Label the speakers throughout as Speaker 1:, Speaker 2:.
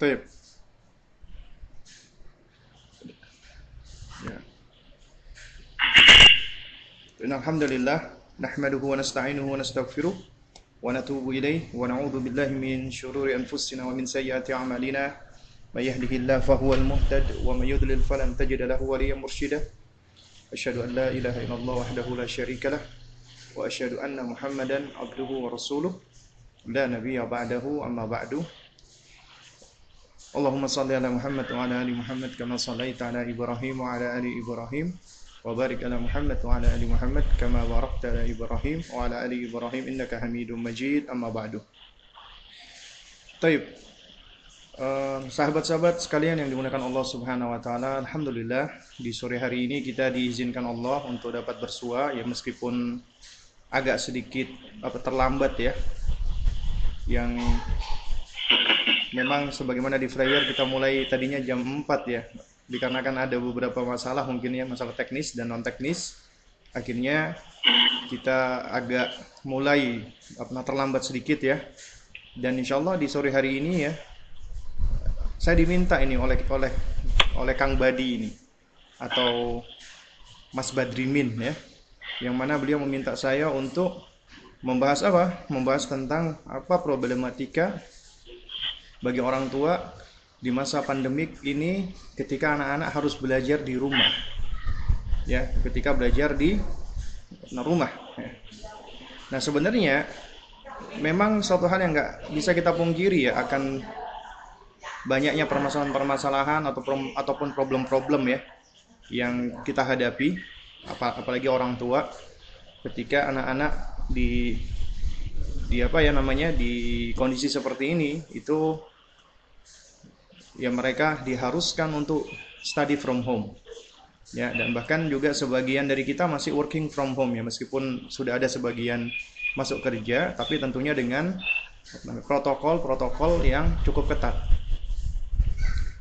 Speaker 1: طيب. إن الحمد لله نحمده ونستعينه ونستغفره ونتوب إليه ونعوذ بالله من شرور أنفسنا ومن سيئات أعمالنا. من يهده الله فهو المهتد ومن يضلل فلن تجد له وليا مرشدا. أشهد أن لا إله إلا الله وحده لا شريك له وأشهد أن محمدا عبده ورسوله. لا نبي بعده أما بعد. Allahumma salli ala Muhammad wa ala ali Muhammad kama sallaita ala Ibrahim wa ala ali Ibrahim wa barik ala Muhammad wa ala ali Muhammad kama barakta ala Ibrahim wa ala ali Ibrahim innaka Hamidum Majid amma ba'du. Taib. Uh, sahabat-sahabat sekalian yang dimuliakan Allah Subhanahu wa taala, alhamdulillah di sore hari ini kita diizinkan Allah untuk dapat bersua ya meskipun agak sedikit apa terlambat ya yang memang sebagaimana di flyer kita mulai tadinya jam 4 ya. Dikarenakan ada beberapa masalah mungkin ya masalah teknis dan non teknis akhirnya kita agak mulai apa terlambat sedikit ya. Dan insya Allah di sore hari ini ya saya diminta ini oleh oleh oleh Kang Badi ini atau Mas Badrimin ya. Yang mana beliau meminta saya untuk membahas apa? Membahas tentang apa problematika bagi orang tua di masa pandemik ini ketika anak-anak harus belajar di rumah. Ya ketika belajar di rumah. Nah sebenarnya memang suatu hal yang nggak bisa kita pungkiri ya akan banyaknya permasalahan-permasalahan atau ataupun problem-problem ya yang kita hadapi apalagi orang tua ketika anak-anak di di apa ya namanya di kondisi seperti ini itu ya mereka diharuskan untuk study from home. Ya dan bahkan juga sebagian dari kita masih working from home ya meskipun sudah ada sebagian masuk kerja tapi tentunya dengan protokol-protokol yang cukup ketat.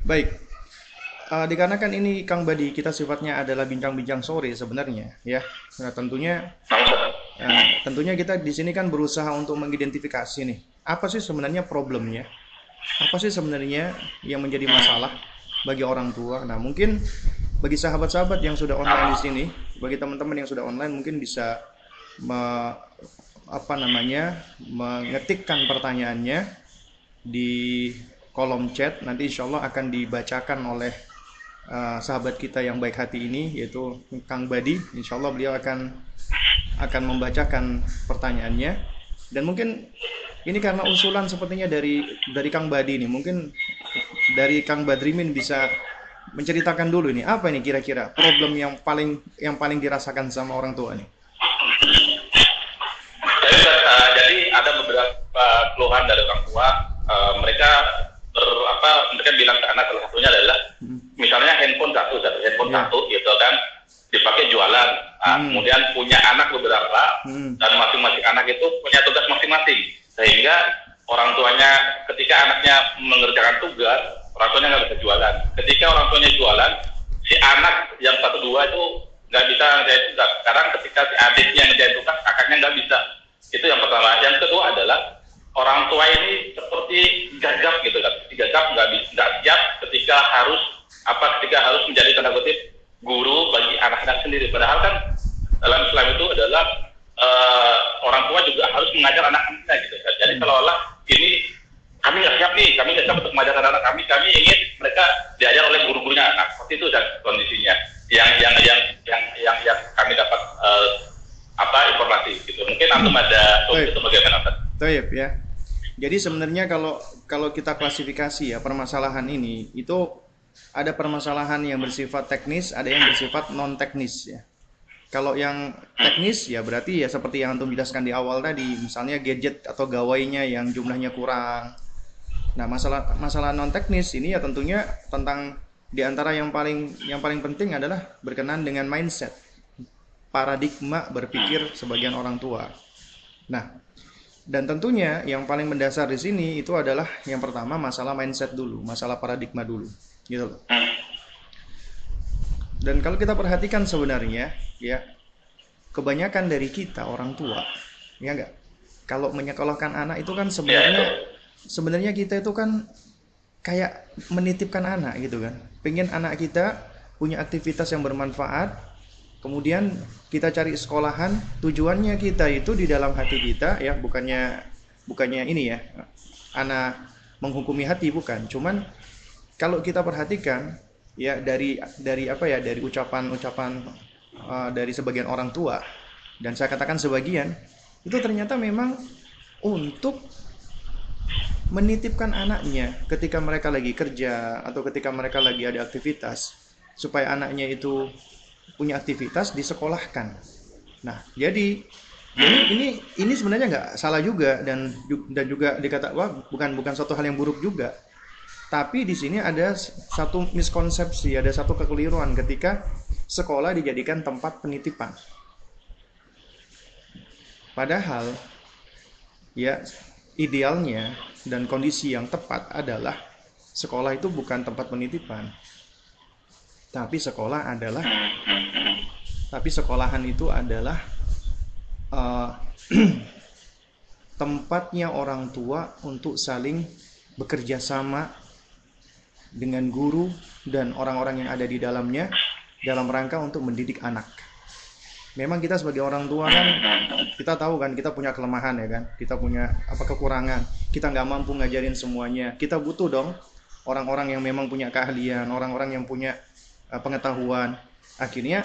Speaker 1: Baik. Uh, dikarenakan ini Kang Badi kita sifatnya adalah bincang-bincang sore sebenarnya ya. Nah tentunya uh, tentunya kita di sini kan berusaha untuk mengidentifikasi nih apa sih sebenarnya problemnya apa sih sebenarnya yang menjadi masalah bagi orang tua? Nah, mungkin bagi sahabat-sahabat yang sudah online di sini, bagi teman-teman yang sudah online mungkin bisa me, apa namanya mengetikkan pertanyaannya di kolom chat. Nanti insya Allah akan dibacakan oleh uh, sahabat kita yang baik hati ini, yaitu Kang Badi. Insya Allah beliau akan akan membacakan pertanyaannya dan mungkin ini karena usulan sepertinya dari dari Kang Badi ini. Mungkin dari Kang Badrimin bisa menceritakan dulu ini apa ini kira-kira problem yang paling yang paling dirasakan sama orang tua ini.
Speaker 2: Uh, jadi ada beberapa keluhan dari orang tua. Uh, mereka ber, apa mereka bilang ke anak salah satunya adalah hmm. misalnya handphone satu satu handphone yeah. satu gitu kan dipakai jualan. Nah, hmm. Kemudian punya anak beberapa hmm. dan masing-masing anak itu punya tugas masing-masing sehingga orang tuanya ketika anaknya mengerjakan tugas orang tuanya nggak bisa jualan. Ketika orang tuanya jualan si anak yang satu dua itu nggak bisa ngerjain tugas. Sekarang ketika si adiknya ngerjain tugas kakaknya nggak bisa. Itu yang pertama. Yang kedua adalah orang tua ini seperti gagap gitu kan gagap nggak nggak siap ketika harus apa ketika harus menjadi tanda kutip guru bagi anak-anak sendiri. Padahal kan dalam Islam itu adalah uh, orang tua juga harus mengajar anak-anaknya gitu kan. Jadi kalau hmm. olah ini kami nggak siap nih, kami nggak siap untuk mengajar anak-anak kami, kami ingin mereka diajar oleh guru-gurunya. Nah, seperti itu dan kondisinya. Yang yang yang yang yang, yang kami dapat uh, apa informasi gitu. Mungkin antum ada
Speaker 1: itu bagaimana Ustaz? Taib ya. Jadi sebenarnya kalau kalau kita klasifikasi ya permasalahan ini itu ada permasalahan yang bersifat teknis, ada yang bersifat non teknis ya. Kalau yang teknis ya berarti ya seperti yang antum jelaskan di awal tadi, misalnya gadget atau gawainya yang jumlahnya kurang. Nah, masalah masalah non teknis ini ya tentunya tentang di antara yang paling yang paling penting adalah berkenan dengan mindset, paradigma berpikir sebagian orang tua. Nah, dan tentunya yang paling mendasar di sini itu adalah yang pertama masalah mindset dulu, masalah paradigma dulu, gitu loh. Dan kalau kita perhatikan sebenarnya ya kebanyakan dari kita orang tua ya enggak kalau menyekolahkan anak itu kan sebenarnya sebenarnya kita itu kan kayak menitipkan anak gitu kan. Pengen anak kita punya aktivitas yang bermanfaat, kemudian kita cari sekolahan, tujuannya kita itu di dalam hati kita ya, bukannya bukannya ini ya, anak menghukumi hati bukan, cuman kalau kita perhatikan ya dari dari apa ya dari ucapan-ucapan uh, dari sebagian orang tua dan saya katakan sebagian itu ternyata memang untuk menitipkan anaknya ketika mereka lagi kerja atau ketika mereka lagi ada aktivitas supaya anaknya itu punya aktivitas disekolahkan. Nah, jadi ini ini ini sebenarnya nggak salah juga dan dan juga dikata wah bukan bukan suatu hal yang buruk juga. Tapi di sini ada satu miskonsepsi, ada satu kekeliruan ketika sekolah dijadikan tempat penitipan. Padahal ya idealnya dan kondisi yang tepat adalah sekolah itu bukan tempat penitipan. Tapi sekolah adalah tapi sekolahan itu adalah uh, tempatnya orang tua untuk saling bekerja sama dengan guru dan orang-orang yang ada di dalamnya dalam rangka untuk mendidik anak. Memang kita sebagai orang tua kan kita tahu kan kita punya kelemahan ya kan, kita punya apa kekurangan, kita nggak mampu ngajarin semuanya. Kita butuh dong orang-orang yang memang punya keahlian, orang-orang yang punya pengetahuan. Akhirnya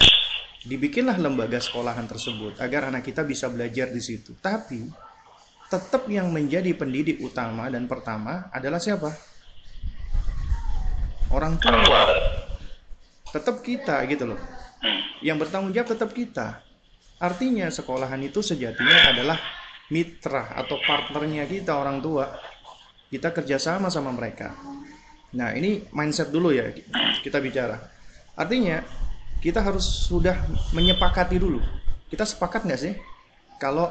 Speaker 1: dibikinlah lembaga sekolahan tersebut agar anak kita bisa belajar di situ. Tapi tetap yang menjadi pendidik utama dan pertama adalah siapa? orang tua. Tetap kita gitu loh. Yang bertanggung jawab tetap kita. Artinya sekolahan itu sejatinya adalah mitra atau partnernya kita orang tua. Kita kerjasama sama mereka. Nah ini mindset dulu ya. Kita bicara artinya kita harus sudah menyepakati dulu kita sepakat nggak sih kalau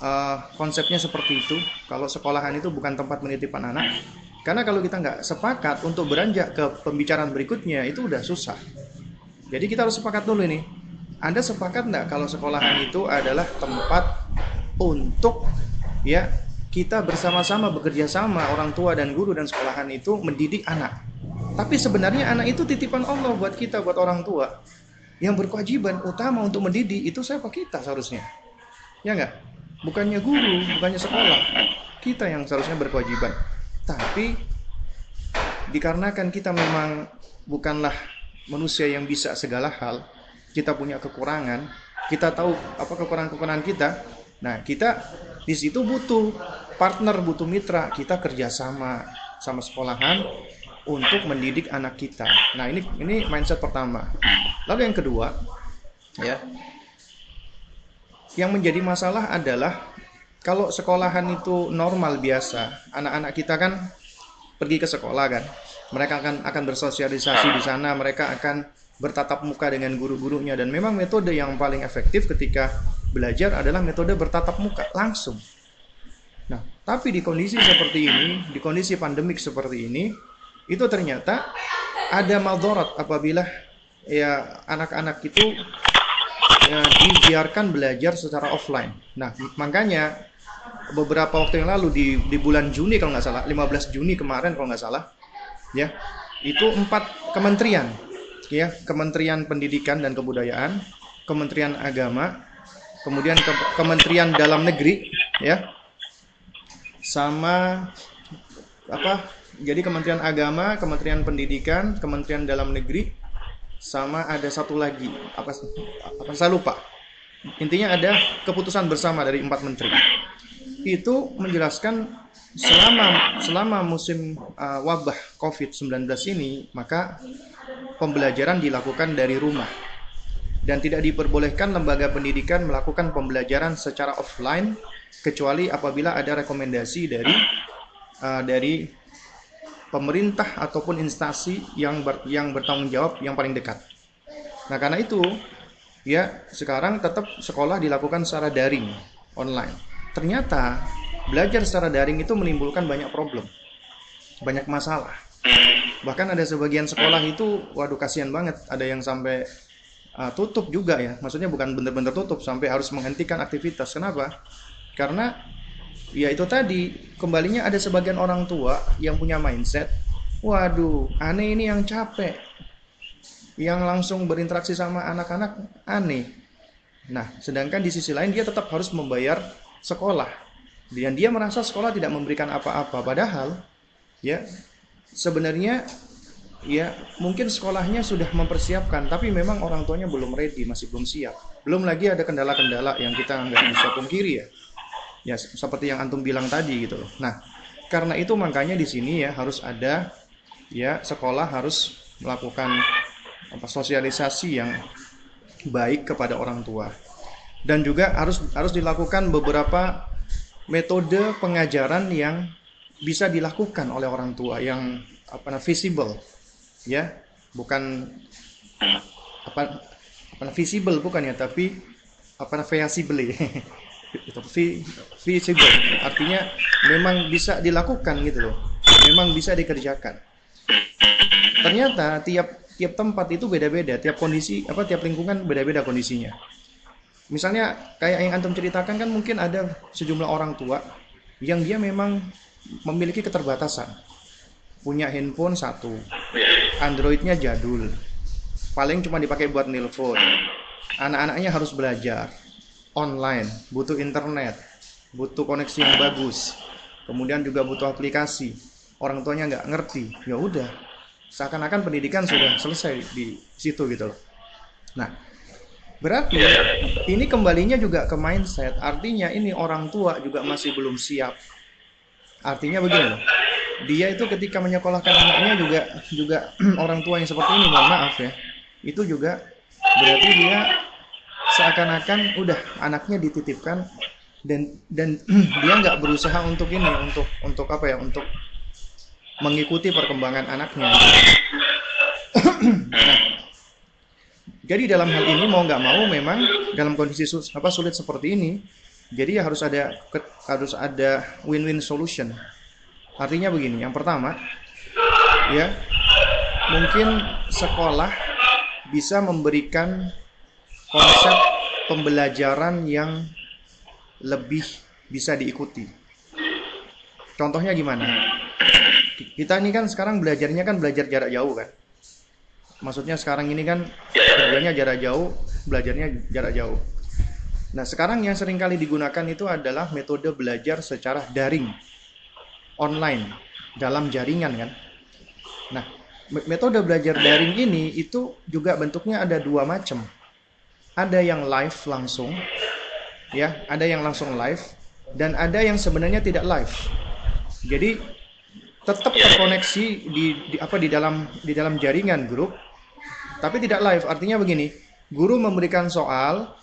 Speaker 1: uh, konsepnya seperti itu kalau sekolahan itu bukan tempat menitipkan anak karena kalau kita nggak sepakat untuk beranjak ke pembicaraan berikutnya itu udah susah. Jadi kita harus sepakat dulu ini. Anda sepakat nggak kalau sekolahan itu adalah tempat untuk ya kita bersama-sama bekerja sama orang tua dan guru dan sekolahan itu mendidik anak. Tapi sebenarnya anak itu titipan Allah buat kita, buat orang tua. Yang berkewajiban utama untuk mendidik itu siapa kita seharusnya. Ya nggak? Bukannya guru, bukannya sekolah. Kita yang seharusnya berkewajiban. Tapi dikarenakan kita memang bukanlah manusia yang bisa segala hal, kita punya kekurangan, kita tahu apa kekurangan-kekurangan kita. Nah, kita di situ butuh partner, butuh mitra, kita kerjasama sama sekolahan untuk mendidik anak kita. Nah, ini ini mindset pertama. Lalu yang kedua, ya, yang menjadi masalah adalah kalau sekolahan itu normal biasa, anak-anak kita kan pergi ke sekolah kan. Mereka akan akan bersosialisasi di sana, mereka akan bertatap muka dengan guru-gurunya dan memang metode yang paling efektif ketika belajar adalah metode bertatap muka langsung. Nah, tapi di kondisi seperti ini, di kondisi pandemik seperti ini, itu ternyata ada maldorat apabila ya anak-anak itu ya, dibiarkan belajar secara offline. Nah, makanya beberapa waktu yang lalu di di bulan Juni kalau nggak salah 15 Juni kemarin kalau nggak salah ya itu empat kementerian ya Kementerian Pendidikan dan Kebudayaan Kementerian Agama kemudian ke, Kementerian Dalam Negeri ya sama apa jadi Kementerian Agama Kementerian Pendidikan Kementerian Dalam Negeri sama ada satu lagi. Apa apa saya lupa. Intinya ada keputusan bersama dari empat menteri. Itu menjelaskan selama selama musim uh, wabah COVID-19 ini maka pembelajaran dilakukan dari rumah. Dan tidak diperbolehkan lembaga pendidikan melakukan pembelajaran secara offline kecuali apabila ada rekomendasi dari uh, dari pemerintah ataupun instansi yang ber, yang bertanggung jawab yang paling dekat. Nah, karena itu ya sekarang tetap sekolah dilakukan secara daring online ternyata belajar secara daring itu menimbulkan banyak problem, banyak masalah. Bahkan ada sebagian sekolah itu, waduh kasihan banget, ada yang sampai uh, tutup juga ya. Maksudnya bukan benar-benar tutup, sampai harus menghentikan aktivitas. Kenapa? Karena ya itu tadi. Kembalinya ada sebagian orang tua yang punya mindset waduh aneh ini yang capek. Yang langsung berinteraksi sama anak-anak aneh. Nah sedangkan di sisi lain dia tetap harus membayar sekolah. Dan dia merasa sekolah tidak memberikan apa-apa. Padahal ya sebenarnya ya mungkin sekolahnya sudah mempersiapkan tapi memang orang tuanya belum ready masih belum siap. Belum lagi ada kendala-kendala yang kita nggak bisa pungkiri ya ya seperti yang antum bilang tadi gitu loh. Nah karena itu makanya di sini ya harus ada ya sekolah harus melakukan apa sosialisasi yang baik kepada orang tua. Dan juga harus harus dilakukan beberapa metode pengajaran yang bisa dilakukan oleh orang tua yang apa visible ya. Bukan apa apa visible bukan ya tapi apa visible itu visible artinya memang bisa dilakukan gitu loh. Memang bisa dikerjakan. Ternyata tiap tiap tempat itu beda-beda. Tiap kondisi apa tiap lingkungan beda-beda kondisinya. Misalnya kayak yang antum ceritakan kan mungkin ada sejumlah orang tua yang dia memang memiliki keterbatasan. Punya handphone satu. Androidnya jadul. Paling cuma dipakai buat nelpon. Anak-anaknya harus belajar online butuh internet butuh koneksi yang bagus kemudian juga butuh aplikasi. Orang tuanya nggak ngerti ya udah. Seakan-akan pendidikan sudah selesai di situ gitu loh. Nah berarti ini kembalinya juga ke mindset. Artinya ini orang tua juga masih belum siap. Artinya begini loh dia itu ketika menyekolahkan anaknya juga juga orang tua yang seperti ini mohon maaf ya. Itu juga berarti dia seakan-akan udah anaknya dititipkan dan dan dia nggak berusaha untuk ini untuk untuk apa ya untuk mengikuti perkembangan anaknya. Nah, jadi dalam hal ini mau nggak mau memang dalam kondisi sus, apa sulit seperti ini jadi ya harus ada harus ada win-win solution. Artinya begini, yang pertama, ya mungkin sekolah bisa memberikan konsep pembelajaran yang lebih bisa diikuti. Contohnya gimana? Kita ini kan sekarang belajarnya kan belajar jarak jauh kan. Maksudnya sekarang ini kan kerjanya jarak jauh, belajarnya jarak jauh. Nah, sekarang yang sering kali digunakan itu adalah metode belajar secara daring online dalam jaringan kan. Nah, metode belajar daring ini itu juga bentuknya ada dua macam. Ada yang live langsung, ya, ada yang langsung live dan ada yang sebenarnya tidak live. Jadi tetap terkoneksi di, di apa di dalam di dalam jaringan grup, tapi tidak live. Artinya begini, guru memberikan soal,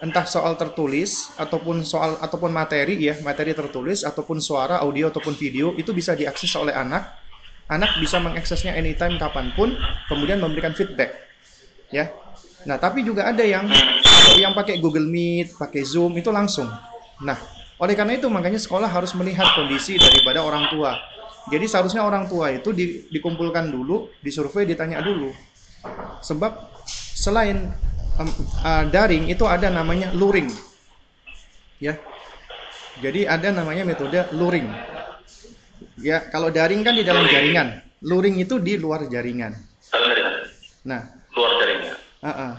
Speaker 1: entah soal tertulis ataupun soal ataupun materi ya materi tertulis ataupun suara audio ataupun video itu bisa diakses oleh anak anak bisa mengaksesnya anytime kapan pun kemudian memberikan feedback ya nah tapi juga ada yang yang pakai Google Meet pakai Zoom itu langsung nah oleh karena itu makanya sekolah harus melihat kondisi daripada orang tua jadi seharusnya orang tua itu di, dikumpulkan dulu disurvei ditanya dulu sebab selain um, uh, daring itu ada namanya luring. Ya. Jadi ada namanya metode luring. Ya, kalau daring kan di dalam jaringan, luring itu di luar jaringan. Nah, luar jaringan. Uh -uh.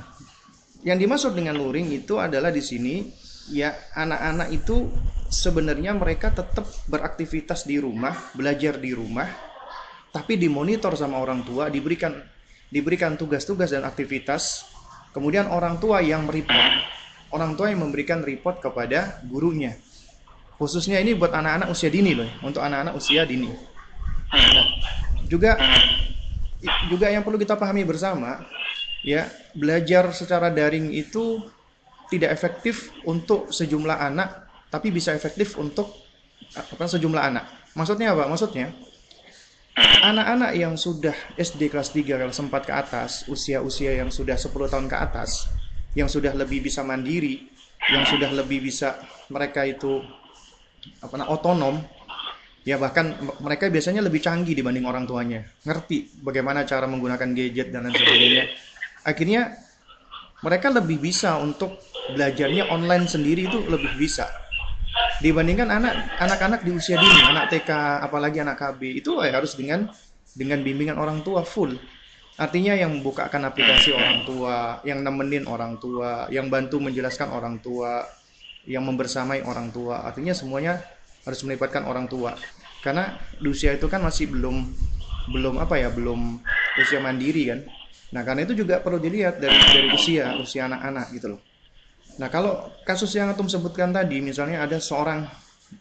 Speaker 1: Yang dimaksud dengan luring itu adalah di sini ya anak-anak itu sebenarnya mereka tetap beraktivitas di rumah, belajar di rumah, tapi dimonitor sama orang tua, diberikan diberikan tugas-tugas dan aktivitas Kemudian orang tua yang mereport, orang tua yang memberikan report kepada gurunya. Khususnya ini buat anak-anak usia dini loh, untuk anak-anak usia dini. Nah, juga juga yang perlu kita pahami bersama, ya belajar secara daring itu tidak efektif untuk sejumlah anak, tapi bisa efektif untuk apa sejumlah anak. Maksudnya apa? Maksudnya anak-anak yang sudah SD kelas 3 kelas 4 ke atas, usia-usia yang sudah 10 tahun ke atas, yang sudah lebih bisa mandiri, yang sudah lebih bisa mereka itu apa namanya otonom, ya bahkan mereka biasanya lebih canggih dibanding orang tuanya, ngerti bagaimana cara menggunakan gadget dan lain sebagainya. Akhirnya mereka lebih bisa untuk belajarnya online sendiri itu lebih bisa dibandingkan anak anak-anak di usia dini anak TK apalagi anak KB itu ya harus dengan dengan bimbingan orang tua full. Artinya yang membukakan aplikasi orang tua, yang nemenin orang tua, yang bantu menjelaskan orang tua, yang membersamai orang tua. Artinya semuanya harus melibatkan orang tua. Karena di usia itu kan masih belum belum apa ya, belum usia mandiri kan. Nah, karena itu juga perlu dilihat dari dari usia, usia anak-anak gitu loh. Nah, kalau kasus yang Atum sebutkan tadi, misalnya ada seorang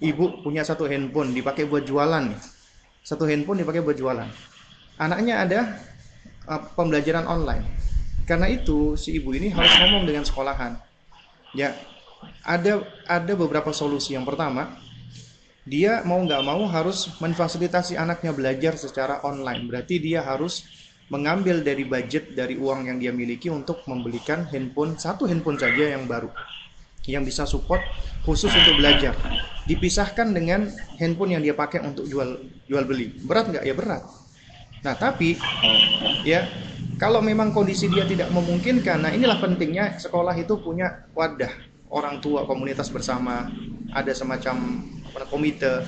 Speaker 1: ibu punya satu handphone dipakai buat jualan. Satu handphone dipakai buat jualan. Anaknya ada uh, pembelajaran online. Karena itu si ibu ini harus ngomong dengan sekolahan. Ya, ada ada beberapa solusi. Yang pertama, dia mau nggak mau harus memfasilitasi anaknya belajar secara online. Berarti dia harus mengambil dari budget dari uang yang dia miliki untuk membelikan handphone satu handphone saja yang baru yang bisa support khusus untuk belajar. Dipisahkan dengan handphone yang dia pakai untuk jual jual beli. Berat nggak? Ya berat. Nah, tapi ya kalau memang kondisi dia tidak memungkinkan, nah inilah pentingnya. Sekolah itu punya wadah. Orang tua komunitas bersama, ada semacam komite.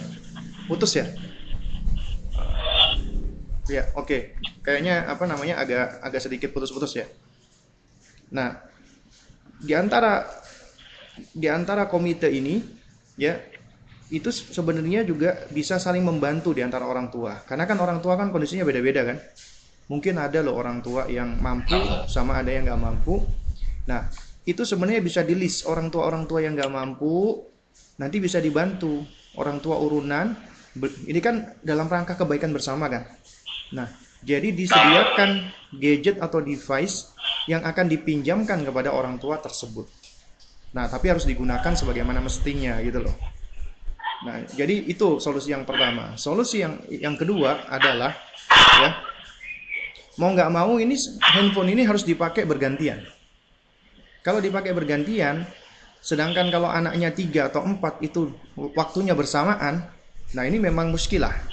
Speaker 1: Putus ya? Ya, oke. Okay. Kayaknya apa namanya agak agak sedikit putus-putus ya. Nah, di antara di antara komite ini ya itu sebenarnya juga bisa saling membantu di antara orang tua. Karena kan orang tua kan kondisinya beda-beda kan. Mungkin ada loh orang tua yang mampu sama ada yang nggak mampu. Nah, itu sebenarnya bisa di list orang tua-orang tua yang nggak mampu nanti bisa dibantu orang tua urunan. Ini kan dalam rangka kebaikan bersama kan. Nah, jadi disediakan gadget atau device yang akan dipinjamkan kepada orang tua tersebut. Nah, tapi harus digunakan sebagaimana mestinya gitu loh. Nah, jadi itu solusi yang pertama. Solusi yang yang kedua adalah ya mau nggak mau ini handphone ini harus dipakai bergantian. Kalau dipakai bergantian, sedangkan kalau anaknya tiga atau empat itu waktunya bersamaan, nah ini memang muskilah.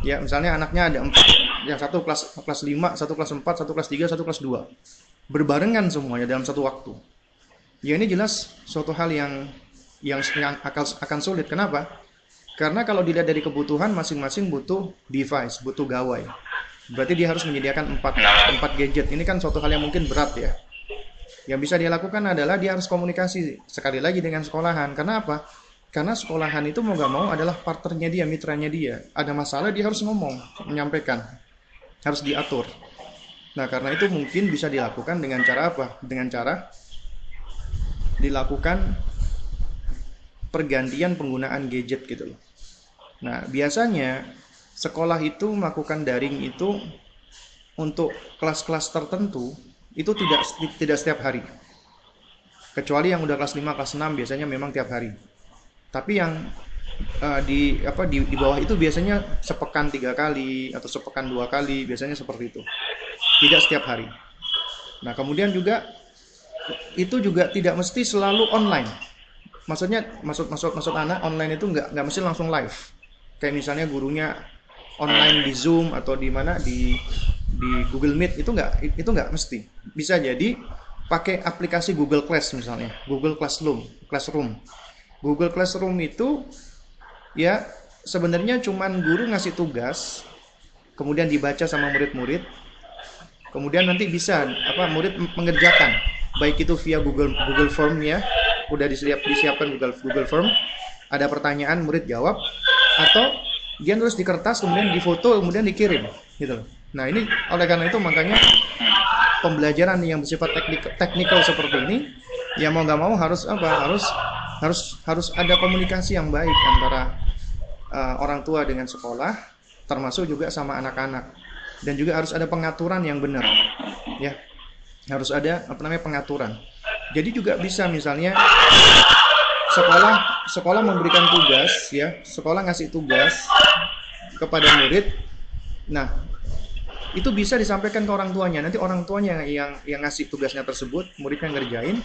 Speaker 1: Ya, misalnya anaknya ada empat, yang satu kelas kelas lima, satu kelas empat, satu kelas tiga, satu kelas dua, berbarengan semuanya dalam satu waktu. Ya ini jelas suatu hal yang yang, akan, akan sulit. Kenapa? Karena kalau dilihat dari kebutuhan masing-masing butuh device, butuh gawai. Berarti dia harus menyediakan empat, empat gadget. Ini kan suatu hal yang mungkin berat ya. Yang bisa dia lakukan adalah dia harus komunikasi sekali lagi dengan sekolahan. Karena apa? Karena sekolahan itu mau gak mau adalah partnernya dia, mitranya dia. Ada masalah dia harus ngomong, menyampaikan. Harus diatur. Nah karena itu mungkin bisa dilakukan dengan cara apa? Dengan cara dilakukan pergantian penggunaan gadget gitu loh. Nah, biasanya sekolah itu melakukan daring itu untuk kelas-kelas tertentu itu tidak tidak setiap hari. Kecuali yang udah kelas 5, kelas 6 biasanya memang tiap hari. Tapi yang uh, di apa di, di bawah itu biasanya sepekan tiga kali atau sepekan dua kali biasanya seperti itu. Tidak setiap hari. Nah, kemudian juga itu juga tidak mesti selalu online maksudnya maksud maksud maksud anak online itu nggak nggak mesti langsung live kayak misalnya gurunya online di Zoom atau di mana di di Google Meet itu nggak itu nggak mesti bisa jadi pakai aplikasi Google Class misalnya Google Classroom Classroom Google Classroom itu ya sebenarnya cuman guru ngasih tugas kemudian dibaca sama murid-murid kemudian nanti bisa apa murid mengerjakan baik itu via Google Google Form ya udah disiap, disiapkan Google Google Form, ada pertanyaan murid jawab atau dia nulis di kertas kemudian difoto kemudian dikirim gitu loh. Nah, ini oleh karena itu makanya pembelajaran yang bersifat teknik teknikal seperti ini ya mau nggak mau harus apa? Harus harus harus ada komunikasi yang baik antara uh, orang tua dengan sekolah termasuk juga sama anak-anak dan juga harus ada pengaturan yang benar ya harus ada apa namanya pengaturan jadi juga bisa misalnya sekolah sekolah memberikan tugas ya, sekolah ngasih tugas kepada murid. Nah, itu bisa disampaikan ke orang tuanya. Nanti orang tuanya yang yang ngasih tugasnya tersebut, muridnya ngerjain.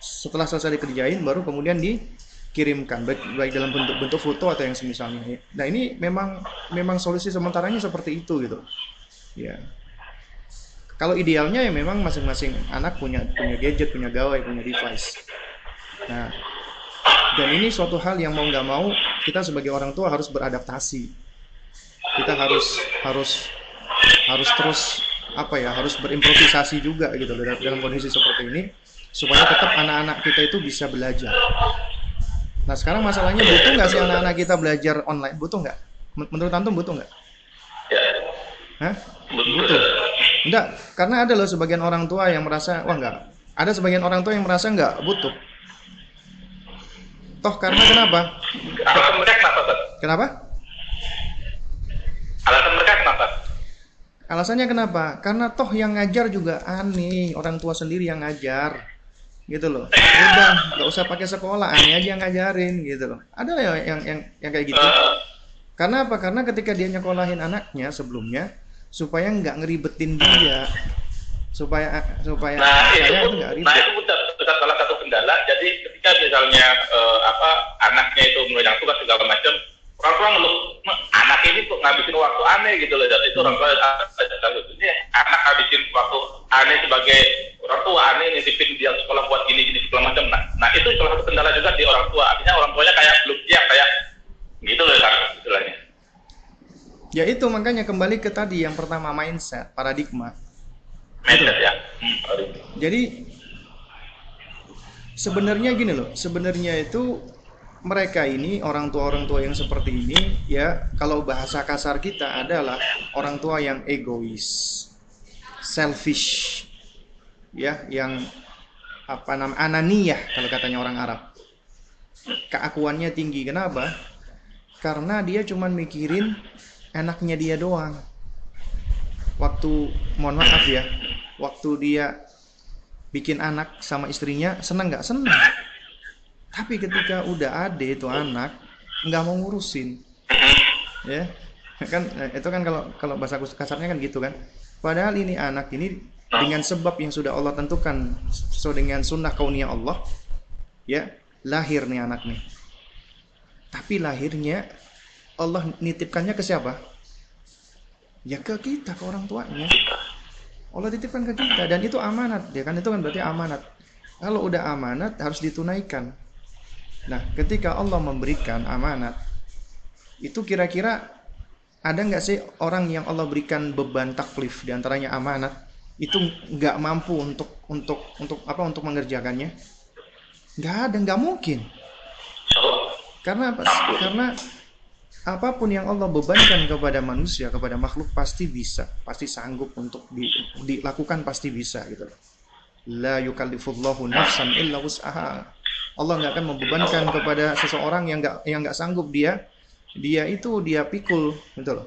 Speaker 1: Setelah selesai dikerjain baru kemudian dikirimkan baik, baik dalam bentuk bentuk foto atau yang semisalnya. Nah, ini memang memang solusi sementaranya seperti itu gitu. Ya. Kalau idealnya ya memang masing-masing anak punya punya gadget, punya gawai, punya device. Nah, dan ini suatu hal yang mau nggak mau kita sebagai orang tua harus beradaptasi. Kita harus harus harus terus apa ya harus berimprovisasi juga gitu dalam, dalam kondisi seperti ini supaya tetap anak-anak kita itu bisa belajar. Nah sekarang masalahnya butuh nggak sih anak-anak kita belajar online? Butuh nggak? Menurut antum butuh nggak?
Speaker 2: Ya.
Speaker 1: Hah? Butuh. Enggak, karena ada loh sebagian orang tua yang merasa wah enggak. Ada sebagian orang tua yang merasa enggak butuh. Toh karena kenapa?
Speaker 2: Alasan mereka kenapa, Pak?
Speaker 1: Kenapa?
Speaker 2: Alasan mereka kenapa?
Speaker 1: Alasannya kenapa? Karena toh yang ngajar juga aneh, orang tua sendiri yang ngajar. Gitu loh. Udah, nggak usah pakai sekolah, aneh aja yang ngajarin gitu loh. Ada ya yang yang yang kayak gitu. Karena apa? Karena ketika dia nyekolahin anaknya sebelumnya supaya nggak ngeribetin dia. Supaya supaya
Speaker 2: Nah, itu pun, nah itu pun tetap salah satu kendala. Jadi ketika misalnya eh, apa anaknya itu menunjang tugas segala macam, orang tua ngeluh, "Mak, anak ini kok ngabisin waktu aneh gitu loh. Dan itu orang tua ah, ini anak ngabisin waktu aneh sebagai orang tua aneh nitipin dia sekolah buat gini gini segala macam. Nah, nah itu salah satu kendala juga di orang tua. Artinya orang tuanya kayak belum siap kayak gitu loh kan istilahnya.
Speaker 1: Ya itu makanya kembali ke tadi yang pertama mindset, paradigma.
Speaker 2: Mindset ya. Hmm.
Speaker 1: Jadi sebenarnya gini loh, sebenarnya itu mereka ini orang tua-orang tua yang seperti ini ya kalau bahasa kasar kita adalah orang tua yang egois, selfish, ya yang apa nama ananiyah kalau katanya orang Arab. Keakuannya tinggi. Kenapa? Karena dia cuman mikirin enaknya dia doang. Waktu mohon maaf ya, waktu dia bikin anak sama istrinya seneng nggak seneng tapi ketika udah ada itu anak nggak mau ngurusin. Ya kan eh, itu kan kalau kalau bahasa kasarnya kan gitu kan. Padahal ini anak ini dengan sebab yang sudah Allah tentukan sesuai dengan sunnah kauniyah Allah ya lahir nih anak nih. Tapi lahirnya Allah nitipkannya ke siapa? Ya ke kita ke orang tuanya. Allah titipkan ke kita dan itu amanat ya kan? Itu kan berarti amanat. Kalau udah amanat harus ditunaikan nah ketika Allah memberikan amanat itu kira-kira ada nggak sih orang yang Allah berikan beban taklif? Di antaranya amanat itu nggak mampu untuk untuk untuk apa untuk mengerjakannya? Nggak ada nggak mungkin. Karena apa? karena apa pun yang Allah bebankan kepada manusia, kepada makhluk pasti bisa, pasti sanggup untuk di- dilakukan pasti bisa gitu. La yukallifullahu nafsan illa wus'aha. Allah nggak akan membebankan kepada seseorang yang nggak yang nggak sanggup dia dia itu dia pikul gitu loh.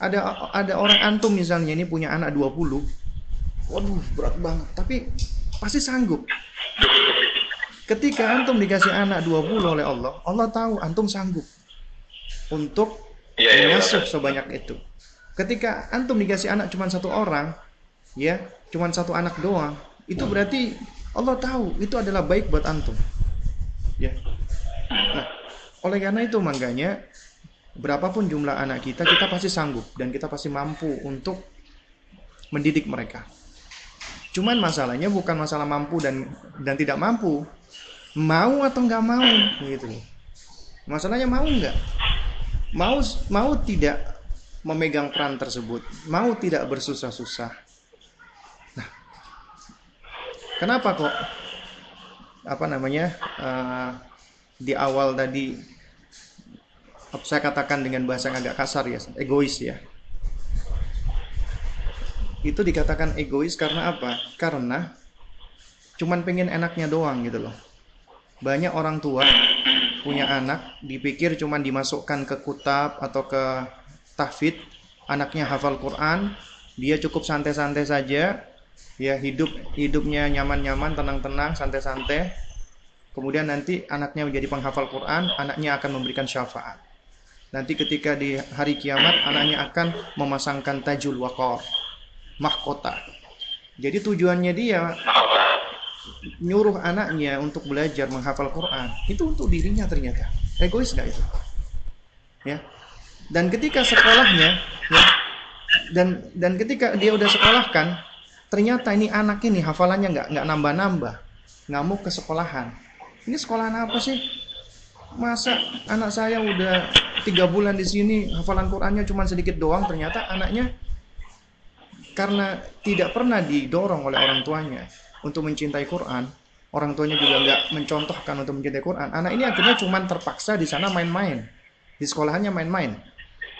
Speaker 1: Ada ada orang antum misalnya ini punya anak 20. Waduh, berat banget, tapi pasti sanggup. Ketika antum dikasih anak 20 oleh Allah, Allah tahu antum sanggup untuk
Speaker 2: Iya, iya,
Speaker 1: mengasuh sebanyak itu. Ketika antum dikasih anak cuma satu orang, ya, cuma satu anak doang, itu berarti Allah tahu itu adalah baik buat antum. Ya. Nah, oleh karena itu makanya berapapun jumlah anak kita, kita pasti sanggup dan kita pasti mampu untuk mendidik mereka. Cuman masalahnya bukan masalah mampu dan dan tidak mampu, mau atau nggak mau gitu. Masalahnya mau nggak? Mau mau tidak memegang peran tersebut, mau tidak bersusah-susah. Nah, kenapa kok apa namanya eh, di awal tadi saya katakan dengan bahasa yang agak kasar ya, egois ya. Itu dikatakan egois karena apa? Karena cuman pengen enaknya doang gitu loh. Banyak orang tua punya anak dipikir cuman dimasukkan ke kutab atau ke tahfidz, anaknya hafal Quran, dia cukup santai-santai saja, ya hidup hidupnya nyaman-nyaman, tenang-tenang, santai-santai. Kemudian nanti anaknya menjadi penghafal Quran, anaknya akan memberikan syafaat. Nanti ketika di hari kiamat anaknya akan memasangkan tajul waqar, mahkota. Jadi tujuannya dia nyuruh anaknya untuk belajar menghafal Quran itu untuk dirinya ternyata egois nggak itu ya dan ketika sekolahnya ya, dan dan ketika dia udah sekolahkan ternyata ini anak ini hafalannya nggak nggak nambah nambah nggak mau ke sekolahan ini sekolahan apa sih masa anak saya udah tiga bulan di sini hafalan Qurannya cuma sedikit doang ternyata anaknya karena tidak pernah didorong oleh orang tuanya untuk mencintai Quran, orang tuanya juga nggak mencontohkan untuk mencintai Quran. Anak ini akhirnya cuma terpaksa di sana main-main, di sekolahannya main-main.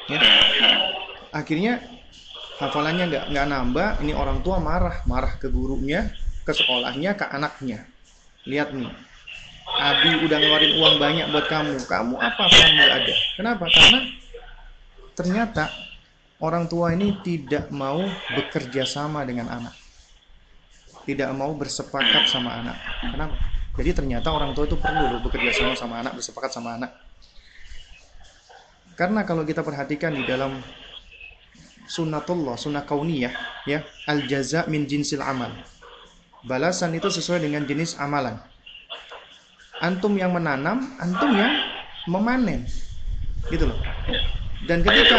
Speaker 1: Ya. Akhirnya hafalannya nggak nggak nambah, ini orang tua marah, marah ke gurunya, ke sekolahnya, ke anaknya. Lihat nih, Abi udah ngeluarin uang banyak buat kamu, kamu apa kamu nggak ada? Kenapa? Karena ternyata orang tua ini tidak mau bekerja sama dengan anak. Tidak mau bersepakat sama anak. Kenapa? Jadi ternyata orang tua itu perlu loh bekerja sama sama anak, bersepakat sama anak. Karena kalau kita perhatikan di dalam sunnatullah, sunnah kauniyah, ya, al jaza min jinsil amal. Balasan itu sesuai dengan jenis amalan. Antum yang menanam, antum yang memanen. Gitu loh. Dan ketika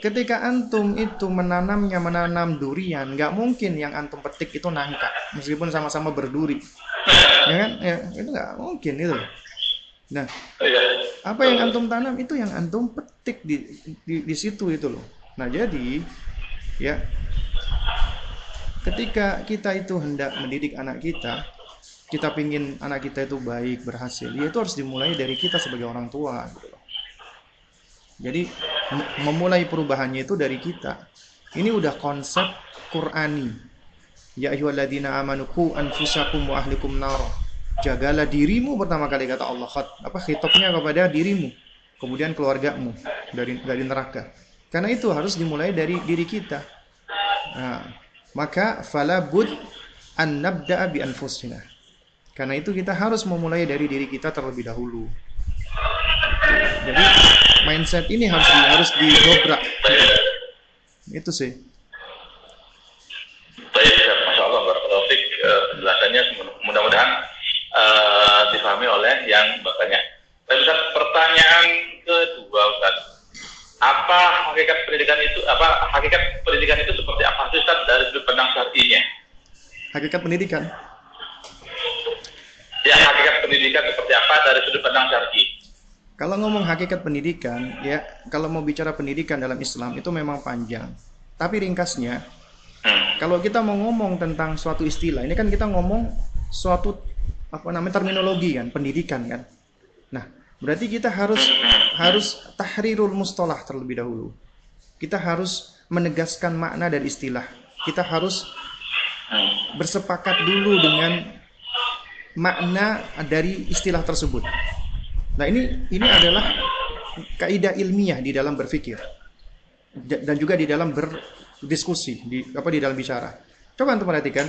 Speaker 1: ketika antum itu menanamnya menanam durian, nggak mungkin yang antum petik itu nangka, meskipun sama-sama berduri, ya kan? Ya, itu nggak mungkin itu. Nah, apa yang antum tanam itu yang antum petik di, di, di situ itu loh. Nah, jadi ya ketika kita itu hendak mendidik anak kita, kita pingin anak kita itu baik, berhasil, ya itu harus dimulai dari kita sebagai orang tua. Gitu. Jadi memulai perubahannya itu dari kita. Ini udah konsep Qurani. Ya ayyuhalladzina amanu qu anfusakum wa ahlikum nar. Jagalah dirimu pertama kali kata Allah. Apa khitabnya kepada dirimu, kemudian keluargamu dari dari neraka. Karena itu harus dimulai dari diri kita. Nah, maka fala bud an nabda'a bi anfusina. Karena itu kita harus memulai dari diri kita terlebih dahulu. Jadi mindset ini harus di, harus didobrak. Itu sih.
Speaker 2: Baik, Masya Allah, Barakallahu. Uh, penjelasannya mudah-mudahan uh, difahami oleh yang bertanya. Tapi pertanyaan kedua Ustaz. Apa hakikat pendidikan itu, apa hakikat pendidikan itu seperti apa Ustaz dari sudut pandang syar'inya?
Speaker 1: Hakikat pendidikan?
Speaker 2: Ya, hakikat pendidikan seperti apa dari sudut pandang syar'i?
Speaker 1: Kalau ngomong hakikat pendidikan, ya kalau mau bicara pendidikan dalam Islam itu memang panjang. Tapi ringkasnya, kalau kita mau ngomong tentang suatu istilah, ini kan kita ngomong suatu apa namanya terminologi kan, pendidikan kan. Berarti kita harus harus tahrirul mustalah terlebih dahulu. Kita harus menegaskan makna dari istilah. Kita harus bersepakat dulu dengan makna dari istilah tersebut. Nah ini ini adalah kaidah ilmiah di dalam berpikir dan juga di dalam berdiskusi di apa di dalam bicara. Coba untuk perhatikan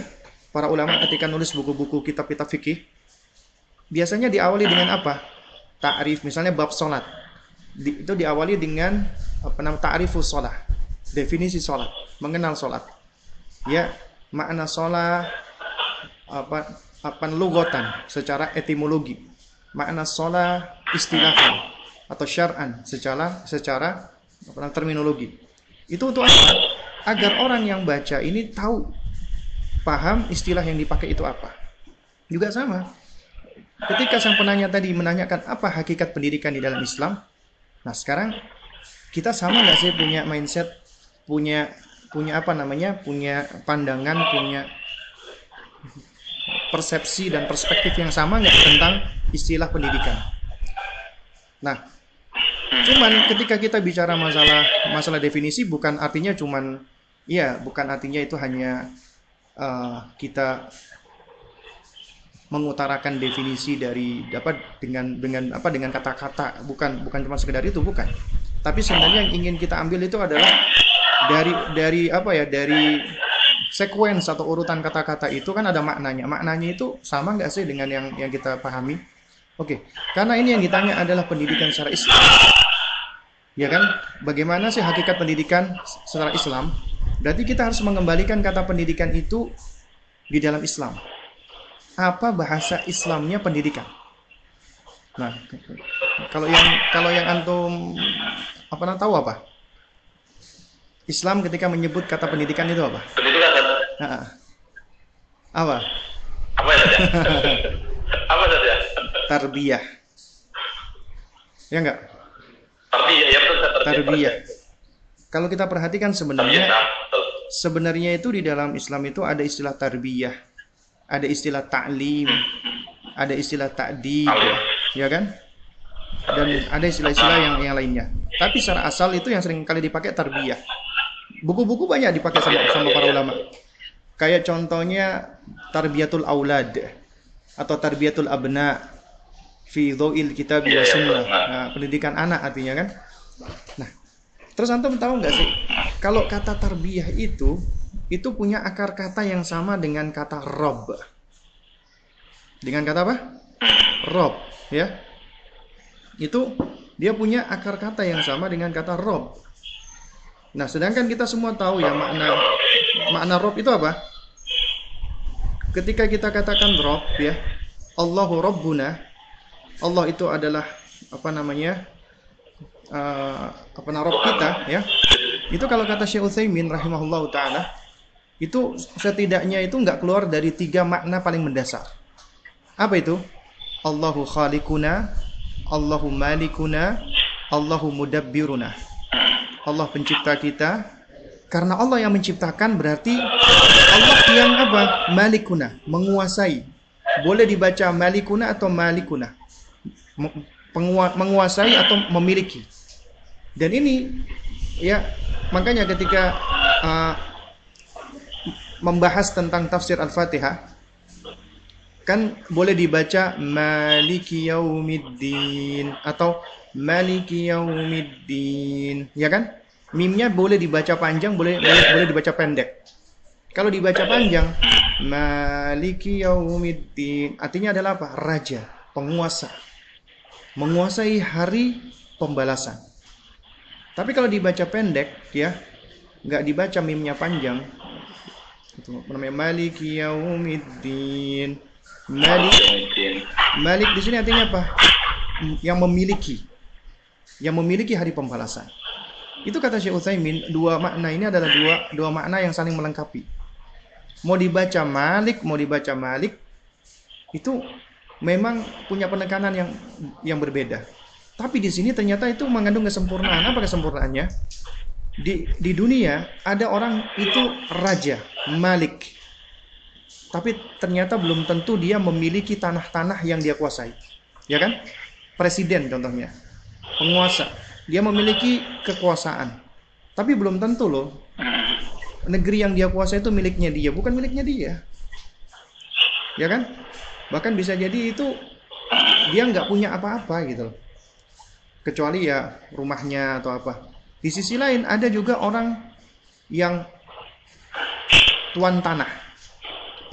Speaker 1: para ulama ketika nulis buku-buku kitab-kitab fikih biasanya diawali dengan apa? Ta'rif misalnya bab salat. Di, itu diawali dengan apa namanya ta'rifus salat. Definisi salat, mengenal salat. Ya, makna salat apa apa lugotan secara etimologi makna sholat istilahnya atau syar'an secara secara apa, terminologi. Itu untuk apa? Agar orang yang baca ini tahu paham istilah yang dipakai itu apa. Juga sama. Ketika sang penanya tadi menanyakan apa hakikat pendidikan di dalam Islam, nah sekarang kita sama nggak sih punya mindset, punya punya apa namanya, punya pandangan, punya persepsi dan perspektif yang sama nggak tentang istilah pendidikan. Nah, cuman ketika kita bicara masalah masalah definisi bukan artinya cuman iya, bukan artinya itu hanya uh, kita mengutarakan definisi dari dapat dengan dengan apa dengan kata-kata bukan bukan cuma sekedar itu bukan tapi sebenarnya yang ingin kita ambil itu adalah dari dari apa ya dari sequence atau urutan kata-kata itu kan ada maknanya maknanya itu sama nggak sih dengan yang yang kita pahami Oke, karena ini yang ditanya adalah pendidikan secara Islam. Ya kan? Bagaimana sih hakikat pendidikan secara Islam? Berarti kita harus mengembalikan kata pendidikan itu di dalam Islam. Apa bahasa Islamnya pendidikan? Nah, kalau yang kalau yang antum apa namanya tahu apa? Islam ketika menyebut kata pendidikan itu apa?
Speaker 2: Pendidikan.
Speaker 1: Nah, apa?
Speaker 2: Apa ya? apa saja?
Speaker 1: tarbiyah. Ya enggak?
Speaker 2: Tarbiyah, ya betul.
Speaker 1: Tarbiyah. Kalau kita perhatikan sebenarnya sebenarnya itu di dalam Islam itu ada istilah tarbiyah, ada istilah ta'lim, ada istilah ta'dib, ya kan? Dan ada istilah-istilah yang yang lainnya. Tapi secara asal itu yang sering kali dipakai tarbiyah. Buku-buku banyak dipakai sama, sama para ulama. Kayak contohnya tarbiyatul aulad atau tarbiyatul abna fi dhawil kitab wa sunnah. Nah, pendidikan anak artinya kan. Nah, terus antum tahu nggak sih kalau kata tarbiyah itu itu punya akar kata yang sama dengan kata rob. Dengan kata apa? Rob, ya. Itu dia punya akar kata yang sama dengan kata rob. Nah, sedangkan kita semua tahu ya makna makna rob itu apa? Ketika kita katakan rob ya, Allahu Rabbuna, Allah itu adalah apa namanya? Uh, apa nama Rob kita ya. Itu kalau kata Syekh Utsaimin rahimahullah taala, itu setidaknya itu nggak keluar dari tiga makna paling mendasar. Apa itu? Allahu khaliquna, Allahu malikuna, Allahu mudabbiruna. Allah pencipta kita. Karena Allah yang menciptakan berarti Allah yang apa? Malikuna, menguasai. Boleh dibaca malikuna atau malikuna. menguasai atau memiliki. Dan ini ya makanya ketika uh, membahas tentang tafsir Al-Fatihah kan boleh dibaca maliki yaumiddin atau maliki yaumiddin ya kan? Mimnya boleh dibaca panjang boleh boleh, boleh dibaca pendek. Kalau dibaca panjang maliki yaumiddin artinya adalah apa? Raja penguasa. Menguasai hari pembalasan. Tapi kalau dibaca pendek ya nggak dibaca mimnya panjang namanya maliki yaumiddin malik malik di sini artinya apa yang memiliki yang memiliki hari pembalasan. Itu kata Syekh Utsaimin, dua makna ini adalah dua dua makna yang saling melengkapi. Mau dibaca Malik, mau dibaca Malik, itu memang punya penekanan yang yang berbeda. Tapi di sini ternyata itu mengandung kesempurnaan. Apa kesempurnaannya? Di di dunia ada orang itu raja, Malik. Tapi ternyata belum tentu dia memiliki tanah-tanah yang dia kuasai. Ya kan? Presiden contohnya penguasa. Dia memiliki kekuasaan. Tapi belum tentu loh. Negeri yang dia kuasai itu miliknya dia, bukan miliknya dia. Ya kan? Bahkan bisa jadi itu dia nggak punya apa-apa gitu loh. Kecuali ya rumahnya atau apa. Di sisi lain ada juga orang yang tuan tanah,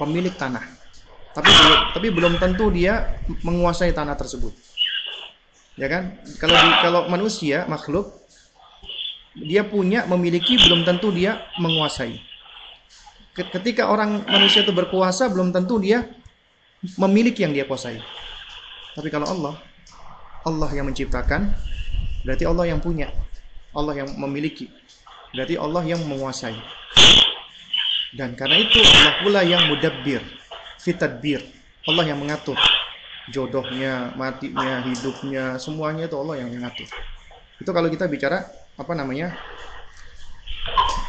Speaker 1: pemilik tanah. Tapi tapi belum tentu dia menguasai tanah tersebut. Ya kan? Kalau di, kalau manusia makhluk dia punya memiliki belum tentu dia menguasai. Ketika orang manusia itu berkuasa belum tentu dia memiliki yang dia kuasai. Tapi kalau Allah Allah yang menciptakan berarti Allah yang punya Allah yang memiliki berarti Allah yang menguasai dan karena itu Allah pula yang mudabbir fitadbir Allah yang mengatur jodohnya, matinya, hidupnya, semuanya itu Allah yang mengatur. Itu kalau kita bicara apa namanya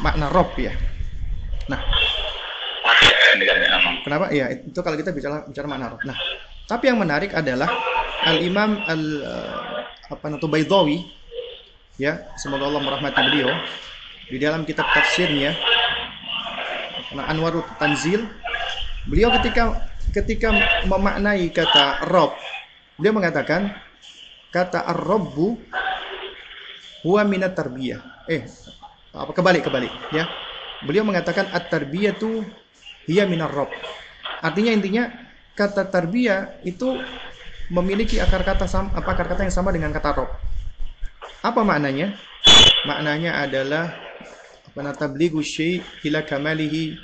Speaker 1: makna rob ya. Nah, kenapa? Ya itu kalau kita bicara bicara makna rob. Nah, tapi yang menarik adalah Al Imam Al uh, apa Baidawi ya semoga Allah merahmati beliau di dalam kitab tafsirnya Anwarut Tanzil beliau ketika ketika memaknai kata Rob, dia mengatakan kata Ar-Robbu huwa minat tarbiyah. Eh, apa kebalik kebalik ya. Beliau mengatakan at-tarbiyatu hiya minar Rob. Artinya intinya kata tarbiyah itu memiliki akar kata sama, apa akar kata yang sama dengan kata Rob. Apa maknanya? Maknanya adalah apa natablighu syai' ila kamalihi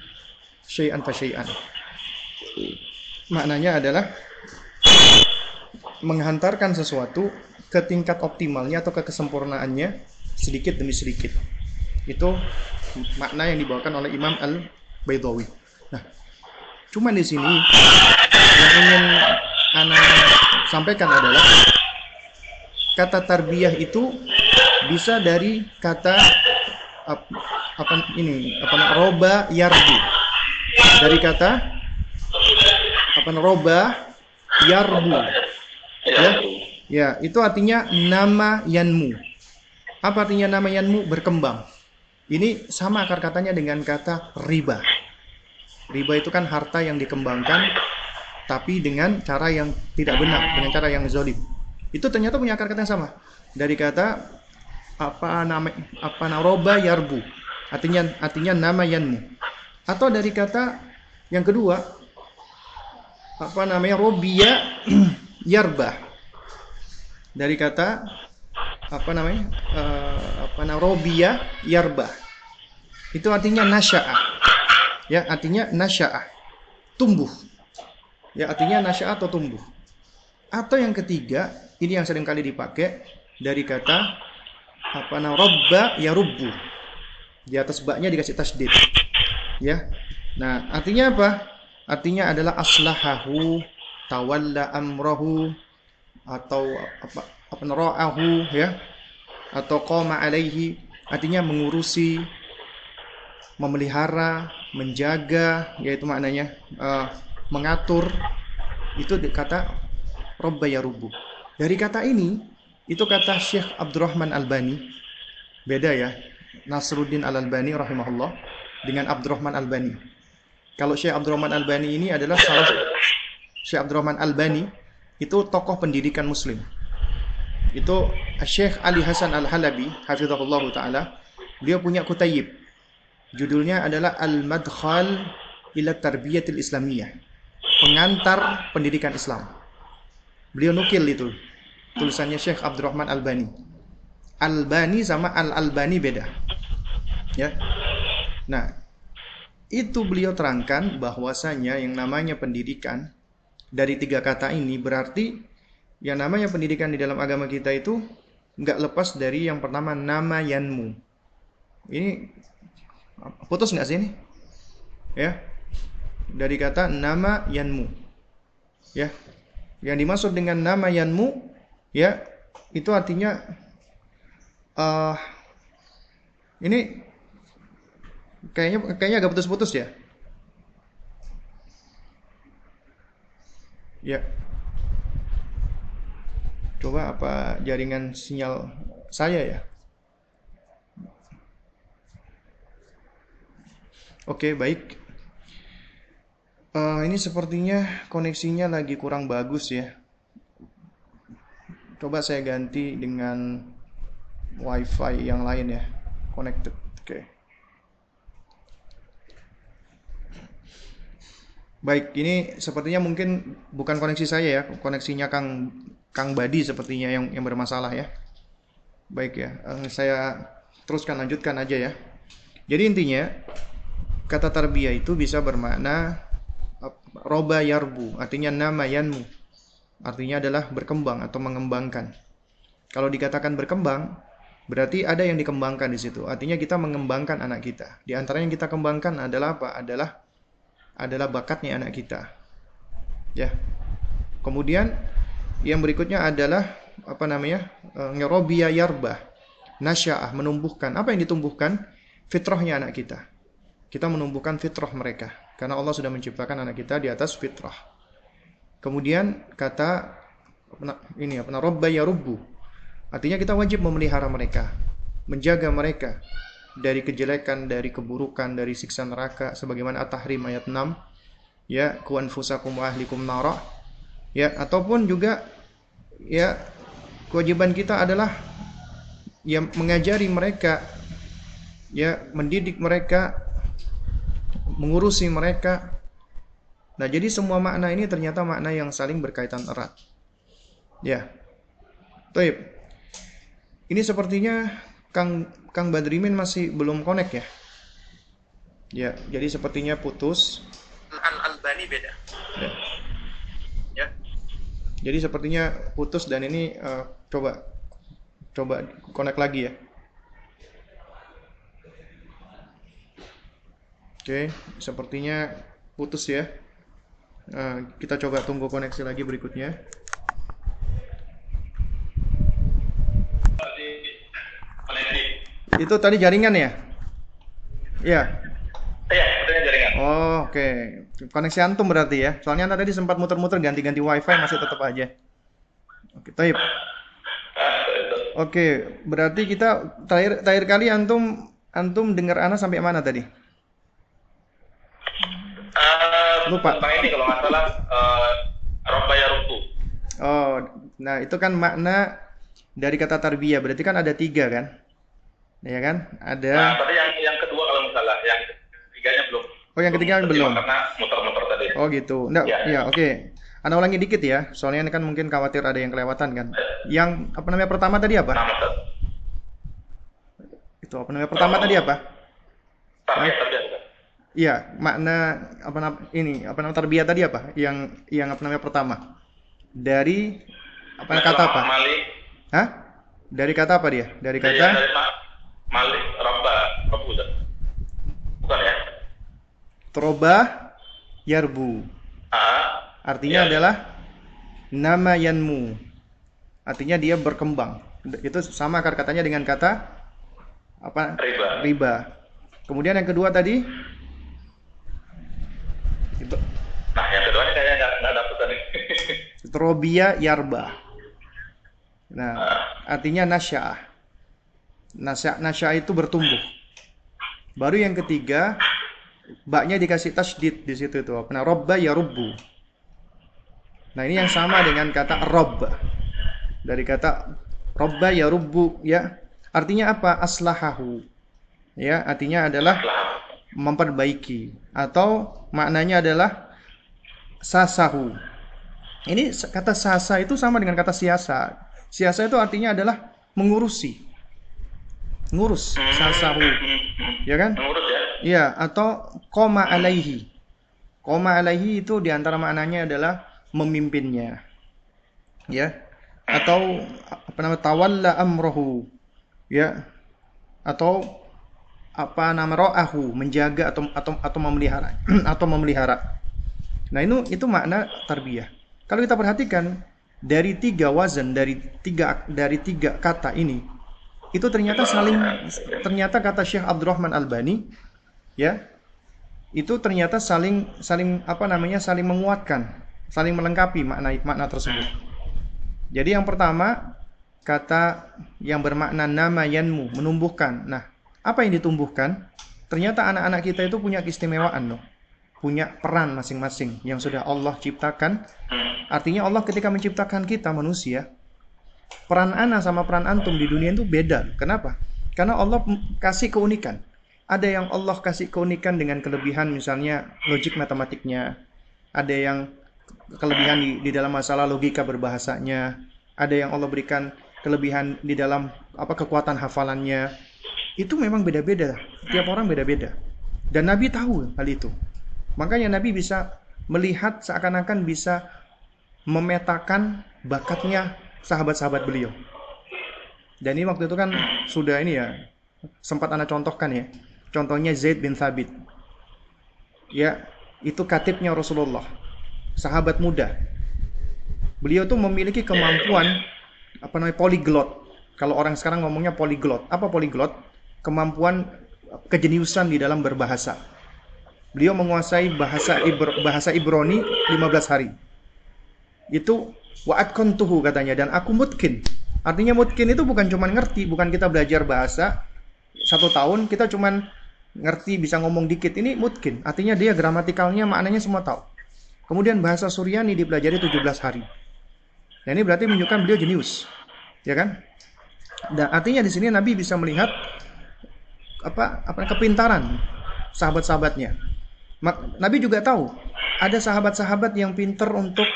Speaker 1: syai'an fa syai'an maknanya adalah menghantarkan sesuatu ke tingkat optimalnya atau ke kesempurnaannya sedikit demi sedikit. Itu makna yang dibawakan oleh Imam Al-Baidawi. Nah, cuma di sini yang ingin anak sampaikan adalah kata tarbiyah itu bisa dari kata apa ini apa roba yarbu dari kata apa roba yarbu ya? Ya itu artinya nama yanmu. Apa artinya nama yanmu? Berkembang. Ini sama akar katanya dengan kata riba. Riba itu kan harta yang dikembangkan tapi dengan cara yang tidak benar dengan cara yang zolim itu ternyata punya akar kata yang sama. Dari kata apa nama apa roba yarbu. Artinya artinya nama yanmu. Atau dari kata yang kedua apa namanya robia yarba. Dari kata apa namanya uh, apa namanya robia yarba. Itu artinya nasyaah ya artinya nasyaah tumbuh. Ya artinya nasyaah atau tumbuh. Atau yang ketiga ini yang sering kali dipakai dari kata apa namanya robba yarubbu. Di atas baknya dikasih tasdid. Ya. Nah artinya apa? Artinya adalah aslahahu tawalla amrahu atau apa apa ra'ahu ya. Atau qama alaihi. Artinya mengurusi memelihara menjaga yaitu maknanya uh, mengatur. Itu kata robba ya rubu dari kata ini itu kata Syekh Abdurrahman Albani. Beda ya Nasruddin Al Albani rahimahullah dengan Abdurrahman Albani. Kalau Syekh Abdurrahman Albani ini adalah salah Syekh Abdurrahman Albani itu tokoh pendidikan muslim. Itu Syekh Ali Hasan Al-Halabi hafizahullah taala dia punya kutayib judulnya adalah Al-Madkhal ila Tarbiyatil Islamiyah pengantar pendidikan Islam beliau nukil itu tulisannya Syekh Abdurrahman Albani Albani sama Al-Albani beda ya nah itu beliau terangkan bahwasanya yang namanya pendidikan dari tiga kata ini berarti yang namanya pendidikan di dalam agama kita itu nggak lepas dari yang pertama nama yanmu. Ini putus nggak sih ini? Ya, dari kata nama yanmu. Ya, yang dimaksud dengan nama yanmu, ya itu artinya uh, ini kayaknya kayaknya agak putus-putus ya. Ya. Coba apa jaringan sinyal saya ya? Oke, baik. Uh, ini sepertinya koneksinya lagi kurang bagus ya. Coba saya ganti dengan WiFi yang lain ya, connected. Oke. Baik, ini sepertinya mungkin bukan koneksi saya ya, koneksinya Kang Kang Badi sepertinya yang yang bermasalah ya. Baik ya, uh, saya teruskan lanjutkan aja ya. Jadi intinya kata tarbiyah itu bisa bermakna roba yarbu, artinya nama yanmu. Artinya adalah berkembang atau mengembangkan. Kalau dikatakan berkembang, berarti ada yang dikembangkan di situ. Artinya kita mengembangkan anak kita. Di antara yang kita kembangkan adalah apa? Adalah adalah bakatnya anak kita. Ya. Kemudian yang berikutnya adalah apa namanya? Eh, ngerobia yarba. Nasya'ah menumbuhkan. Apa yang ditumbuhkan? Fitrahnya anak kita. Kita menumbuhkan fitrah mereka karena Allah sudah menciptakan anak kita di atas fitrah. Kemudian kata ini apa robba yarubbu. Artinya kita wajib memelihara mereka, menjaga mereka dari kejelekan, dari keburukan, dari siksa neraka sebagaimana At-Tahrim ayat 6 ya kuan fusakum wa ahlikum nara ya ataupun juga ya kewajiban kita adalah ya mengajari mereka ya mendidik mereka mengurusi mereka. Nah jadi semua makna ini ternyata makna yang saling berkaitan erat. Ya. Taib. ini sepertinya Kang Kang Badrimin masih belum connect ya? Ya jadi sepertinya putus.
Speaker 3: Al Albani beda.
Speaker 1: Ya. Jadi sepertinya putus dan ini uh, coba coba connect lagi ya. Oke, sepertinya putus ya. Uh, kita coba tunggu koneksi lagi berikutnya. Itu tadi jaringan ya? Iya.
Speaker 2: Iya, jaringan.
Speaker 1: Oh, oke. Koneksi antum berarti ya. Soalnya anda tadi sempat muter-muter ganti-ganti wifi masih tetap aja. Oke,
Speaker 2: itu.
Speaker 1: Oke, berarti kita terakhir terakhir kali antum antum dengar ana sampai mana tadi?
Speaker 2: Ah,
Speaker 1: Lupa.
Speaker 2: Tentang ini kalau nggak salah, uh.
Speaker 1: Oh, nah itu kan makna dari kata tarbiyah. Berarti kan ada tiga kan? Ya kan?
Speaker 2: Nah,
Speaker 1: Ada.
Speaker 2: tadi yang yang kedua kalau nggak salah, yang ketiganya belum.
Speaker 1: Oh, yang ketiga
Speaker 2: Belum
Speaker 1: belum.
Speaker 2: Karena muter-muter tadi.
Speaker 1: Oh gitu. Enggak,
Speaker 2: Ya.
Speaker 1: ya, oke. Anda ulangi dikit ya. Soalnya ini kan mungkin khawatir ada yang kelewatan kan. Yang apa namanya pertama tadi apa?
Speaker 2: Ustaz.
Speaker 1: Itu apa namanya pertama tadi apa?
Speaker 2: Tarbiyah, tarbiyah.
Speaker 1: Iya, makna apa nama ini apa nama tarbiyah tadi apa? Yang yang apa namanya pertama? Dari apa kata apa?
Speaker 2: Malik.
Speaker 1: Hah? Dari kata apa dia? Dari
Speaker 2: Dari,
Speaker 1: kata
Speaker 2: dari Ma- Malik Ustaz. Bukan ya?
Speaker 1: troba yarbu.
Speaker 2: Ah,
Speaker 1: Artinya
Speaker 2: Iya.
Speaker 1: adalah nama yanmu. Artinya dia berkembang. Itu sama akar katanya dengan kata apa?
Speaker 2: riba.
Speaker 1: Riba. Kemudian yang kedua tadi itu
Speaker 2: Nah, yang kedua kayaknya nggak nggak dapet tadi.
Speaker 1: Trobia yarba. Nah,
Speaker 2: Ah.
Speaker 1: artinya nasya'ah. Nasya, nasya'ah itu bertumbuh. Baru yang ketiga, baknya dikasih tasdid di situ itu. Nah, robba yarubbu. Nah, ini yang sama dengan kata rob. Dari kata robba yarubbu ya. Artinya apa? Aslahahu. Ya, artinya adalah
Speaker 2: Lah,
Speaker 1: memperbaiki atau maknanya adalah sasahu. Ini kata sasa itu sama dengan kata siasa. Siasa itu artinya adalah mengurusi. Ngurus, sasahu. Ya kan?
Speaker 2: Mengurus ya.
Speaker 1: Iya, atau koma alaihi. Koma alaihi itu di antara maknanya adalah memimpinnya. Ya. Atau apa namanya tawalla amrohu. Ya. Atau apa nama ro'ahu, menjaga atau atau atau memelihara atau memelihara. Nah, itu itu makna tarbiyah. Kalau kita perhatikan dari tiga wazan dari tiga dari tiga kata ini itu ternyata saling ternyata kata Syekh Abdurrahman Albani ya itu ternyata saling saling apa namanya saling menguatkan saling melengkapi makna makna tersebut jadi yang pertama kata yang bermakna nama yanmu menumbuhkan nah apa yang ditumbuhkan ternyata anak-anak kita itu punya keistimewaan loh punya peran masing-masing yang sudah Allah ciptakan artinya Allah ketika menciptakan kita manusia peran ana sama peran antum di dunia itu beda. Kenapa? Karena Allah kasih keunikan. Ada yang Allah kasih keunikan dengan kelebihan misalnya logik matematiknya. Ada yang kelebihan di, di dalam masalah logika berbahasanya. Ada yang Allah berikan kelebihan di dalam apa kekuatan hafalannya. Itu memang beda-beda. Tiap orang beda-beda. Dan Nabi tahu hal itu. Makanya Nabi bisa melihat seakan-akan bisa memetakan bakatnya sahabat-sahabat beliau. Dan ini waktu itu kan sudah ini ya, sempat Anda contohkan ya. Contohnya Zaid bin Thabit. Ya, itu katibnya Rasulullah. Sahabat muda. Beliau tuh memiliki kemampuan apa namanya polyglot. Kalau orang sekarang ngomongnya polyglot. Apa polyglot? Kemampuan kejeniusan di dalam berbahasa. Beliau menguasai bahasa Ibr- bahasa Ibrani 15 hari. Itu wa'at kontuhu katanya dan aku mutkin. Artinya mutkin itu bukan cuman ngerti, bukan kita belajar bahasa satu tahun kita cuman ngerti bisa ngomong dikit. Ini mutkin. Artinya dia gramatikalnya maknanya semua tahu. Kemudian bahasa Suryani dipelajari 17 hari. Nah, ini berarti menunjukkan beliau jenius. Ya kan? Dan artinya di sini Nabi bisa melihat apa apa kepintaran sahabat-sahabatnya. Nabi juga tahu ada sahabat-sahabat yang pinter untuk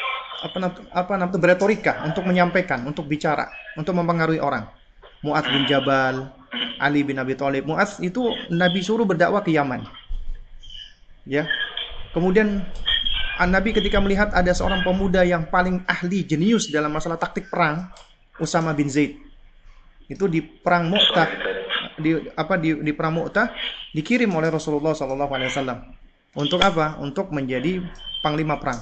Speaker 1: apa apa namanya beretorika, untuk menyampaikan, untuk bicara, untuk mempengaruhi orang. Mu'adz bin Jabal, Ali bin Abi Thalib. Mu'adz itu Nabi suruh berdakwah ke Yaman. Ya. Kemudian An- Nabi ketika melihat ada seorang pemuda yang paling ahli jenius dalam masalah taktik perang, Usama bin Zaid. Itu di perang Mu'tah di apa di, di perang Mu'tah dikirim oleh Rasulullah wasallam. Untuk apa? Untuk menjadi panglima perang,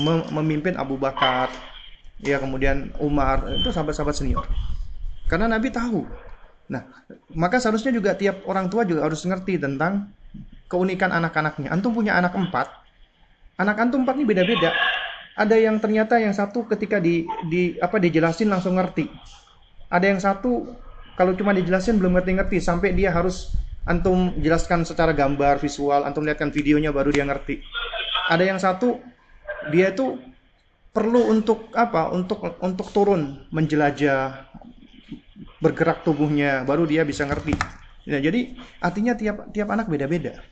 Speaker 1: Mem- memimpin Abu Bakar, ya kemudian Umar, itu sahabat-sahabat senior. Karena Nabi tahu. Nah, maka seharusnya juga tiap orang tua juga harus ngerti tentang keunikan anak-anaknya. Antum punya anak empat, anak antum empat ini beda-beda. Ada yang ternyata yang satu ketika di, di apa dijelasin langsung ngerti. Ada yang satu kalau cuma dijelasin belum ngerti-ngerti sampai dia harus antum jelaskan secara gambar visual, antum lihatkan videonya baru dia ngerti. Ada yang satu dia itu perlu untuk apa? Untuk untuk turun menjelajah bergerak tubuhnya baru dia bisa ngerti. Ya, jadi artinya tiap tiap anak beda-beda.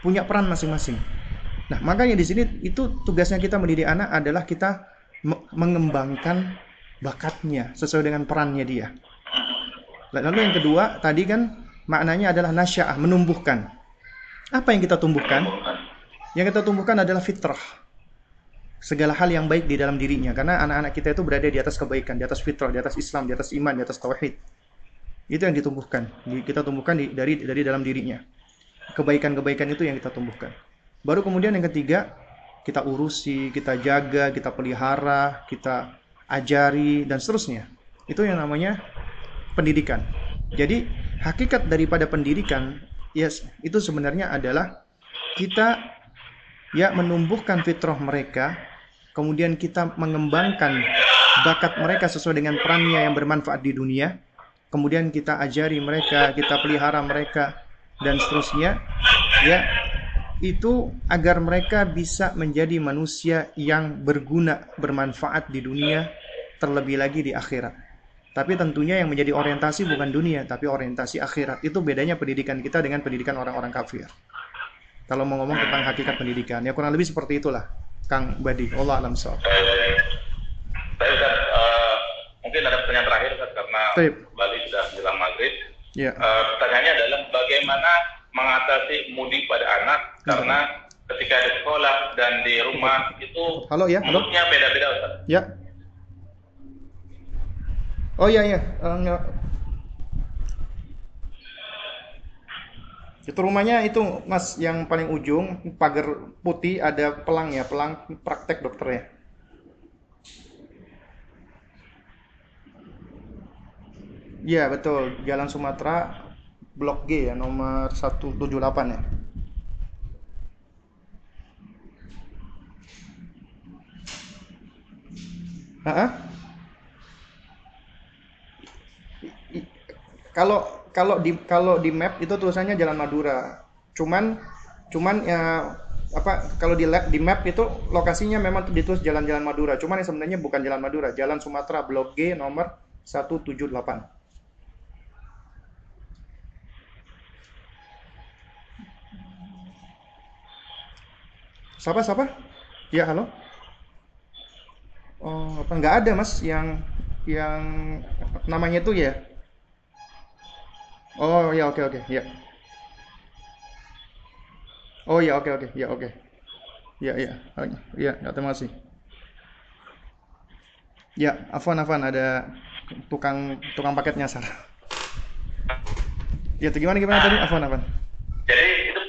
Speaker 1: Punya peran masing-masing. Nah, makanya di sini itu tugasnya kita mendidik anak adalah kita mengembangkan bakatnya sesuai dengan perannya dia. Lalu yang kedua, tadi kan maknanya adalah nasya'ah, menumbuhkan. Apa yang kita tumbuhkan? Yang kita tumbuhkan adalah fitrah. Segala hal yang baik di dalam dirinya karena anak-anak kita itu berada di atas kebaikan, di atas fitrah, di atas Islam, di atas iman, di atas tauhid. Itu yang ditumbuhkan. Kita tumbuhkan dari dari dalam dirinya. Kebaikan-kebaikan itu yang kita tumbuhkan. Baru kemudian yang ketiga, kita urusi, kita jaga, kita pelihara, kita ajari, dan seterusnya. Itu yang namanya pendidikan. Jadi, hakikat daripada pendidikan, yes, itu sebenarnya adalah kita ya menumbuhkan fitrah mereka, kemudian kita mengembangkan bakat mereka sesuai dengan perannya yang bermanfaat di dunia, kemudian kita ajari mereka, kita pelihara mereka, dan seterusnya, ya itu agar mereka bisa menjadi manusia yang berguna, bermanfaat di dunia, terlebih lagi di akhirat. Tapi tentunya yang menjadi orientasi bukan dunia, tapi orientasi akhirat. Itu bedanya pendidikan kita dengan pendidikan orang-orang kafir. Kalau mau ngomong tentang hakikat pendidikan, ya kurang lebih seperti itulah, Kang Badi. Allah alam soal.
Speaker 2: Saya uh, mungkin ada pertanyaan terakhir Ustaz, karena Taip. Bali sudah menjelang maghrib. Ya. Uh, pertanyaannya adalah bagaimana mengatasi mudik pada anak karena ketika di sekolah dan di rumah itu
Speaker 1: halo ya halo
Speaker 2: beda-beda Ustaz.
Speaker 1: Ya. Oh iya iya. Uh, itu rumahnya itu mas yang paling ujung pagar putih ada pelang ya pelang praktek dokter ya Iya betul Jalan Sumatera Blok G ya nomor 178 ya. Hah? Kalau kalau di kalau di map itu tulisannya Jalan Madura. Cuman cuman ya apa kalau di di map itu lokasinya memang ditulis Jalan-Jalan Madura. Cuman yang sebenarnya bukan Jalan Madura, Jalan Sumatera Blok G nomor 178. Siapa siapa? Ya halo. Oh apa nggak ada mas yang yang namanya itu ya? Oh ya oke oke ya. Oh ya oke oke ya oke. Ya ya ya ya terima kasih. Ya Afwan Afwan ada tukang tukang paket nyasar. Ya gimana gimana tadi Afwan Afwan?
Speaker 2: Jadi itu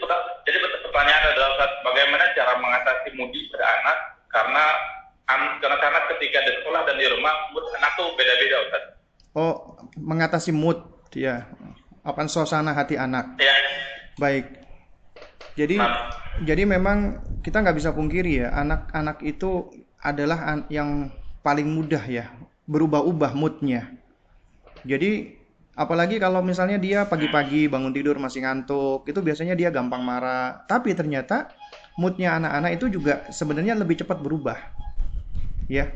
Speaker 2: jadi pertanyaan adalah bagaimana cara mengatasi mood pada anak karena karena karena ketika di sekolah dan di rumah mood anak tuh beda-beda Ustaz.
Speaker 1: Oh, mengatasi mood ya. Apa suasana hati anak?
Speaker 2: Ya.
Speaker 1: Baik. Jadi nah. jadi memang kita nggak bisa pungkiri ya, anak-anak itu adalah an yang paling mudah ya berubah-ubah moodnya. Jadi apalagi kalau misalnya dia pagi-pagi bangun tidur masih ngantuk, itu biasanya dia gampang marah. Tapi ternyata moodnya anak-anak itu juga sebenarnya lebih cepat berubah ya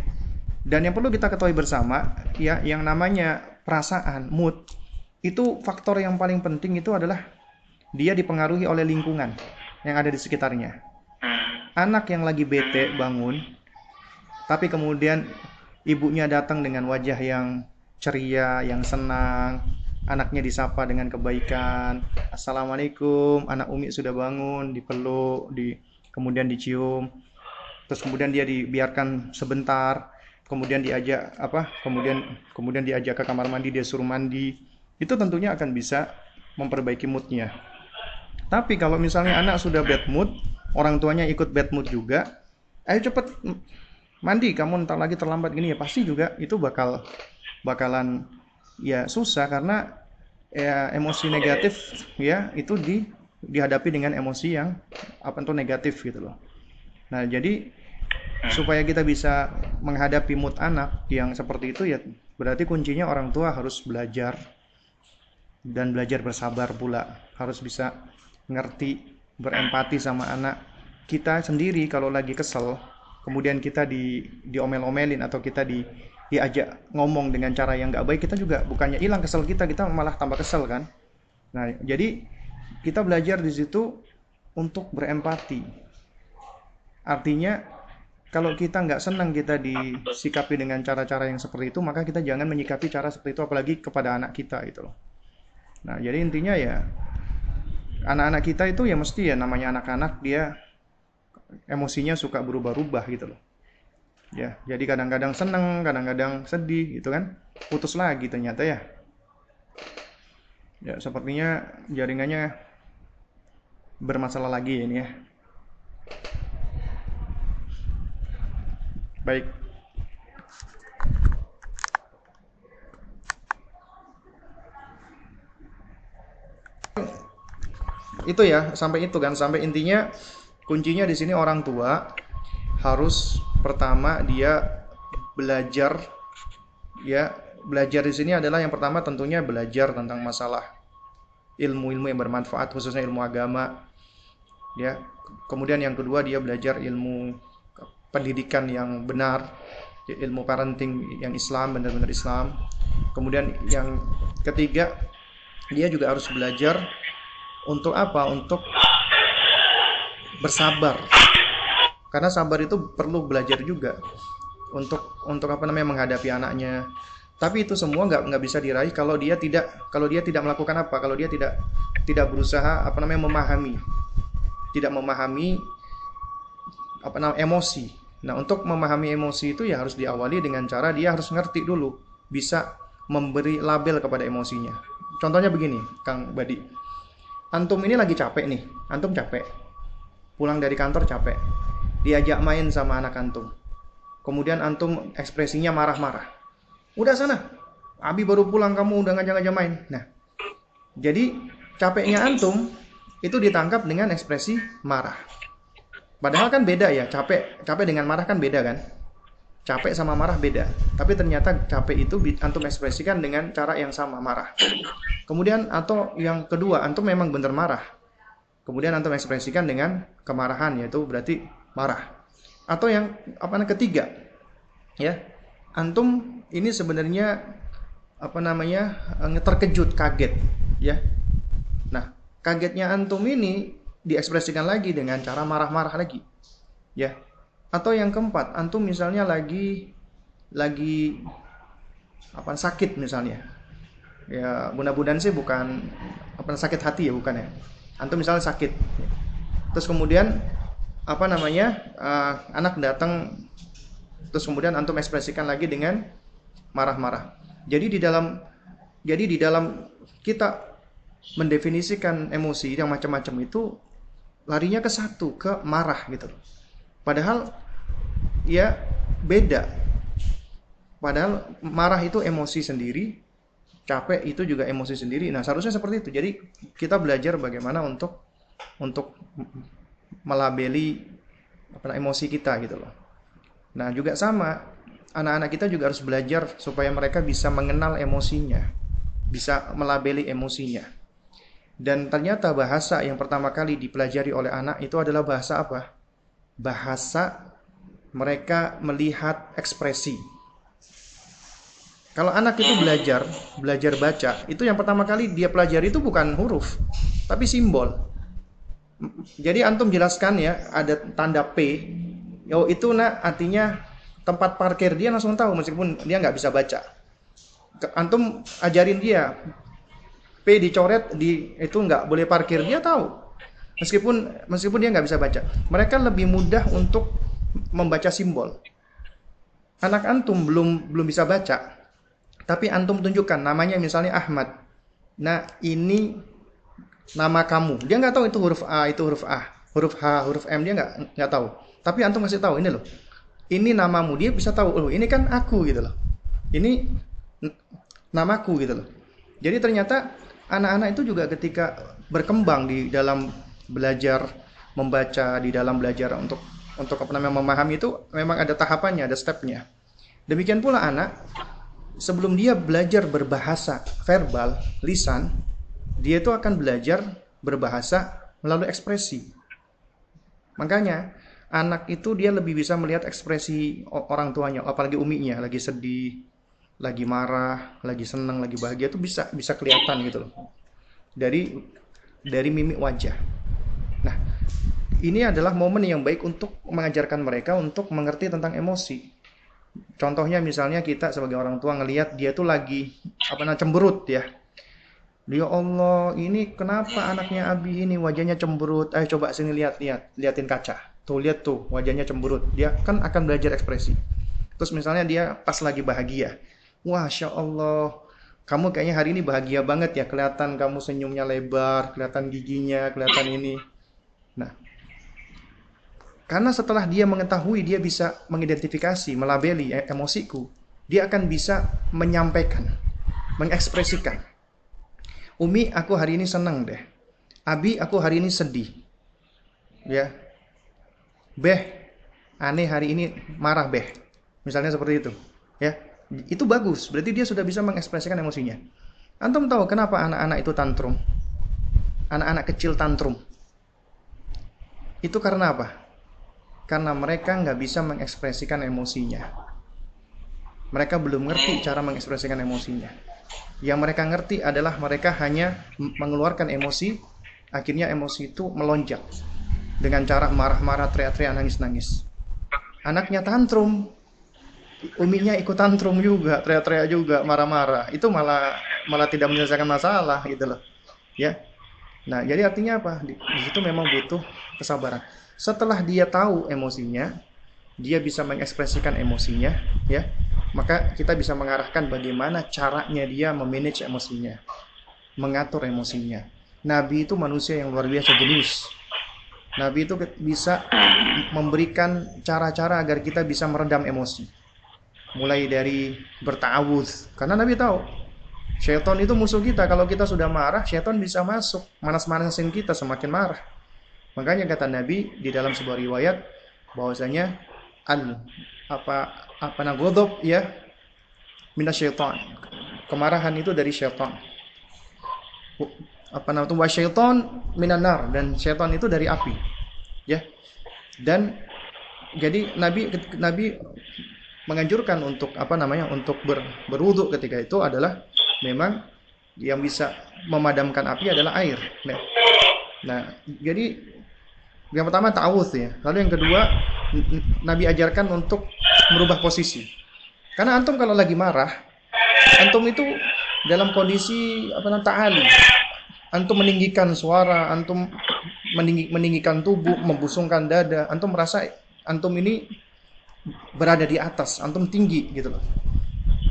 Speaker 1: dan yang perlu kita ketahui bersama ya yang namanya perasaan mood itu faktor yang paling penting itu adalah dia dipengaruhi oleh lingkungan yang ada di sekitarnya. Anak yang lagi bete bangun tapi kemudian ibunya datang dengan wajah yang ceria yang senang anaknya disapa dengan kebaikan. Assalamualaikum anak umi sudah bangun dipeluk di kemudian dicium, terus kemudian dia dibiarkan sebentar, kemudian diajak apa, kemudian kemudian diajak ke kamar mandi, dia suruh mandi, itu tentunya akan bisa memperbaiki moodnya. Tapi kalau misalnya anak sudah bad mood, orang tuanya ikut bad mood juga, ayo cepet mandi, kamu ntar lagi terlambat gini ya pasti juga itu bakal bakalan ya susah karena ya emosi negatif ya itu di dihadapi dengan emosi yang apa itu negatif gitu loh. Nah, jadi supaya kita bisa menghadapi mood anak yang seperti itu ya berarti kuncinya orang tua harus belajar dan belajar bersabar pula, harus bisa ngerti, berempati sama anak. Kita sendiri kalau lagi kesel, kemudian kita di diomel-omelin atau kita di diajak ngomong dengan cara yang nggak baik, kita juga bukannya hilang kesel kita, kita malah tambah kesel kan. Nah, jadi kita belajar di situ untuk berempati. Artinya kalau kita nggak senang kita disikapi dengan cara-cara yang seperti itu, maka kita jangan menyikapi cara seperti itu apalagi kepada anak kita itu loh. Nah, jadi intinya ya anak-anak kita itu ya mesti ya namanya anak-anak dia emosinya suka berubah-ubah gitu loh. Ya, jadi kadang-kadang seneng, kadang-kadang sedih gitu kan. Putus lagi ternyata ya. Ya, sepertinya jaringannya bermasalah lagi ini ya. Baik. Itu ya, sampai itu kan, sampai intinya kuncinya di sini orang tua harus pertama dia belajar ya. Belajar di sini adalah yang pertama tentunya belajar tentang masalah ilmu-ilmu yang bermanfaat khususnya ilmu agama ya. Kemudian yang kedua dia belajar ilmu pendidikan yang benar ilmu parenting yang Islam benar-benar Islam. Kemudian yang ketiga dia juga harus belajar untuk apa? Untuk bersabar. Karena sabar itu perlu belajar juga. Untuk untuk apa namanya menghadapi anaknya. Tapi itu semua nggak nggak bisa diraih kalau dia tidak kalau dia tidak melakukan apa? Kalau dia tidak tidak berusaha apa namanya memahami. Tidak memahami apa namanya emosi. Nah untuk memahami emosi itu ya harus diawali dengan cara dia harus ngerti dulu. Bisa memberi label kepada emosinya. Contohnya begini Kang Badi antum ini lagi capek nih antum capek pulang dari kantor capek diajak main sama anak antum kemudian antum ekspresinya marah-marah Udah sana. Abi baru pulang kamu udah ngajak-ngajak main. Nah, jadi capeknya antum itu ditangkap dengan ekspresi marah. Padahal kan beda ya, capek capek dengan marah kan beda kan? Capek sama marah beda. Tapi ternyata capek itu antum ekspresikan dengan cara yang sama, marah. Kemudian atau yang kedua, antum memang benar marah. Kemudian antum ekspresikan dengan kemarahan yaitu berarti marah. Atau yang apa namanya ketiga, ya antum ini sebenarnya apa namanya eh, terkejut kaget ya nah kagetnya antum ini diekspresikan lagi dengan cara marah-marah lagi ya atau yang keempat antum misalnya lagi lagi apa sakit misalnya ya mudah-mudahan sih bukan apa sakit hati ya bukan ya antum misalnya sakit terus kemudian apa namanya uh, anak datang terus kemudian antum ekspresikan lagi dengan marah-marah. Jadi di dalam jadi di dalam kita mendefinisikan emosi yang macam-macam itu larinya ke satu, ke marah gitu. Padahal ya beda. Padahal marah itu emosi sendiri, capek itu juga emosi sendiri. Nah, seharusnya seperti itu. Jadi kita belajar bagaimana untuk untuk melabeli apa emosi kita gitu loh. Nah, juga sama, anak-anak kita juga harus belajar supaya mereka bisa mengenal emosinya, bisa melabeli emosinya. Dan ternyata bahasa yang pertama kali dipelajari oleh anak itu adalah bahasa apa? Bahasa mereka melihat ekspresi. Kalau anak itu belajar, belajar baca, itu yang pertama kali dia pelajari itu bukan huruf, tapi simbol. Jadi antum jelaskan ya, ada tanda P, Oh itu nak artinya tempat parkir dia langsung tahu meskipun dia nggak bisa baca. Antum ajarin dia P dicoret di itu nggak boleh parkir dia tahu meskipun meskipun dia nggak bisa baca. Mereka lebih mudah untuk membaca simbol. Anak antum belum belum bisa baca, tapi antum tunjukkan namanya misalnya Ahmad. Nah ini nama kamu. Dia nggak tahu itu huruf A itu huruf A, huruf H, huruf M dia nggak nggak tahu. Tapi antum kasih tahu ini loh. Ini namamu dia bisa tahu loh. Ini kan aku gitu loh. Ini namaku gitu loh. Jadi ternyata anak-anak itu juga ketika berkembang di dalam belajar membaca di dalam belajar untuk untuk apa namanya memahami itu memang ada tahapannya ada stepnya. Demikian pula anak sebelum dia belajar berbahasa verbal lisan dia itu akan belajar berbahasa melalui ekspresi. Makanya anak itu dia lebih bisa melihat ekspresi orang tuanya apalagi uminya lagi sedih lagi marah lagi senang lagi bahagia itu bisa bisa kelihatan gitu loh. Dari dari mimik wajah. Nah ini adalah momen yang baik untuk mengajarkan mereka untuk mengerti tentang emosi contohnya misalnya kita sebagai orang tua ngelihat dia tuh lagi apa namanya cemberut ya Ya Allah, ini kenapa anaknya Abi ini wajahnya cemberut? Ayo coba sini lihat, lihat, liatin kaca. Tuh lihat tuh wajahnya cemberut. Dia kan akan belajar ekspresi. Terus misalnya dia pas lagi bahagia. Wah, Masya Allah, kamu kayaknya hari ini bahagia banget ya. Kelihatan kamu senyumnya lebar, kelihatan giginya, kelihatan ini. Karena setelah dia mengetahui, dia bisa mengidentifikasi, melabeli e-, emosiku, dia akan bisa menyampaikan, mengekspresikan. Umi, aku hari ini senang deh. Abi, aku hari ini sedih. Ya, Beh, aneh hari ini marah beh. Misalnya seperti itu. Ya, itu bagus. Berarti dia sudah bisa mengekspresikan emosinya. Antum tahu kenapa anak-anak itu tantrum? Anak-anak kecil tantrum. Itu karena apa? Karena mereka nggak bisa mengekspresikan emosinya. Mereka belum ngerti cara mengekspresikan emosinya. Yang mereka ngerti adalah mereka hanya mengeluarkan emosi, akhirnya emosi itu melonjak dengan cara marah-marah, teriak-teriak, nangis-nangis. Anaknya tantrum, uminya ikut tantrum juga, teriak-teriak juga, marah-marah. Itu malah malah tidak menyelesaikan masalah gitu loh. Ya. Nah, jadi artinya apa? Di, di situ memang butuh kesabaran. Setelah dia tahu emosinya, dia bisa mengekspresikan emosinya, ya. Maka kita bisa mengarahkan bagaimana caranya dia memanage emosinya, mengatur emosinya. Nabi itu manusia yang luar biasa jenius Nabi itu bisa memberikan cara-cara agar kita bisa meredam emosi. Mulai dari bertawuz, karena Nabi tahu syaitan itu musuh kita. Kalau kita sudah marah, syaitan bisa masuk, manas-manasin kita semakin marah. Makanya kata Nabi di dalam sebuah riwayat bahwasanya al apa apa nagodob ya syaitan. Kemarahan itu dari syaitan. Apa namanya wa syaiton minanar dan syaitan itu dari api ya. Dan jadi nabi nabi menganjurkan untuk apa namanya untuk ber, berwudhu ketika itu adalah memang yang bisa memadamkan api adalah air nah, nah jadi yang pertama ta'awudz ya lalu yang kedua nabi ajarkan untuk merubah posisi karena antum kalau lagi marah antum itu dalam kondisi apa namanya ta'ali antum meninggikan suara, antum meninggi, meninggikan tubuh, membusungkan dada, antum merasa antum ini berada di atas, antum tinggi gitu loh.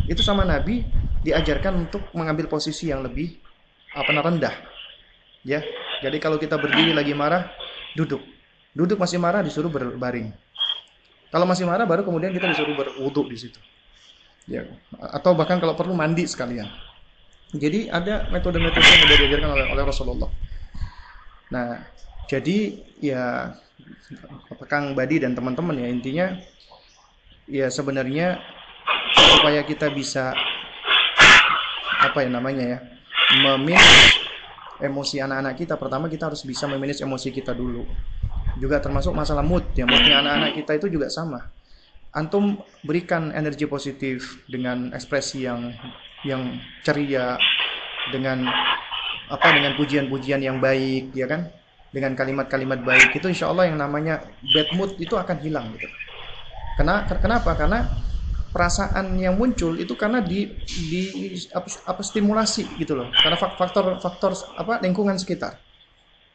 Speaker 1: Itu sama Nabi diajarkan untuk mengambil posisi yang lebih apa rendah. Ya. Jadi kalau kita berdiri lagi marah, duduk. Duduk masih marah disuruh berbaring. Kalau masih marah baru kemudian kita disuruh berwudhu di situ. Ya. Atau bahkan kalau perlu mandi sekalian. Jadi ada metode-metode yang sudah diajarkan oleh, oleh Rasulullah. Nah, jadi ya Kang Badi dan teman-teman ya intinya ya sebenarnya supaya kita bisa apa ya namanya ya memanage emosi anak-anak kita. Pertama kita harus bisa memanage emosi kita dulu. Juga termasuk masalah mood ya. Moodnya anak-anak kita itu juga sama. Antum berikan energi positif dengan ekspresi yang yang ceria dengan apa dengan pujian-pujian yang baik ya kan? Dengan kalimat-kalimat baik. Itu insya Allah yang namanya bad mood itu akan hilang gitu. Karena kenapa? Karena perasaan yang muncul itu karena di di apa, apa stimulasi gitu loh. Karena faktor faktor apa lingkungan sekitar.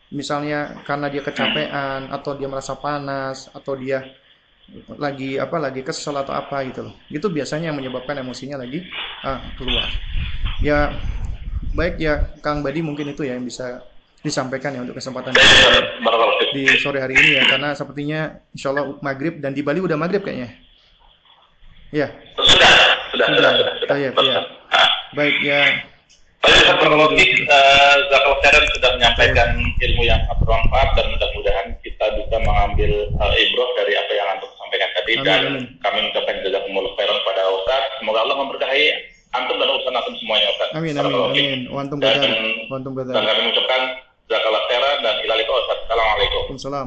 Speaker 1: Misalnya karena dia kecapean atau dia merasa panas atau dia lagi apa lagi kesel atau apa gitu loh. Itu biasanya yang menyebabkan emosinya lagi ah, keluar. Ya baik ya Kang Badi mungkin itu ya yang bisa disampaikan ya untuk kesempatan di, sore hari ini ya. Karena sepertinya insya Allah maghrib dan di Bali udah maghrib kayaknya ya
Speaker 2: sudah sudah sudah, sudah, sudah,
Speaker 1: sudah, ya baik ya
Speaker 2: Baik, Berkologik, uh, Zakal Khairan sudah menyampaikan ilmu yang sangat bermanfaat dan mudah-mudahan kita bisa mengambil uh, ibroh dari apa yang Antum sampaikan tadi
Speaker 1: Amin,
Speaker 2: dan
Speaker 1: amin.
Speaker 2: kami mengucapkan jazakumullah khairan pada Ustaz. Semoga Allah memberkahi Antum dan urusan Antum semuanya Ustaz.
Speaker 1: Amin amin amin. Wantum
Speaker 2: Dan.
Speaker 1: Wantum
Speaker 2: dan
Speaker 1: kadalik.
Speaker 2: kami mengucapkan Zakal Khairan dan ilaliko Ustaz. Assalamualaikum.
Speaker 1: Warahmatullahi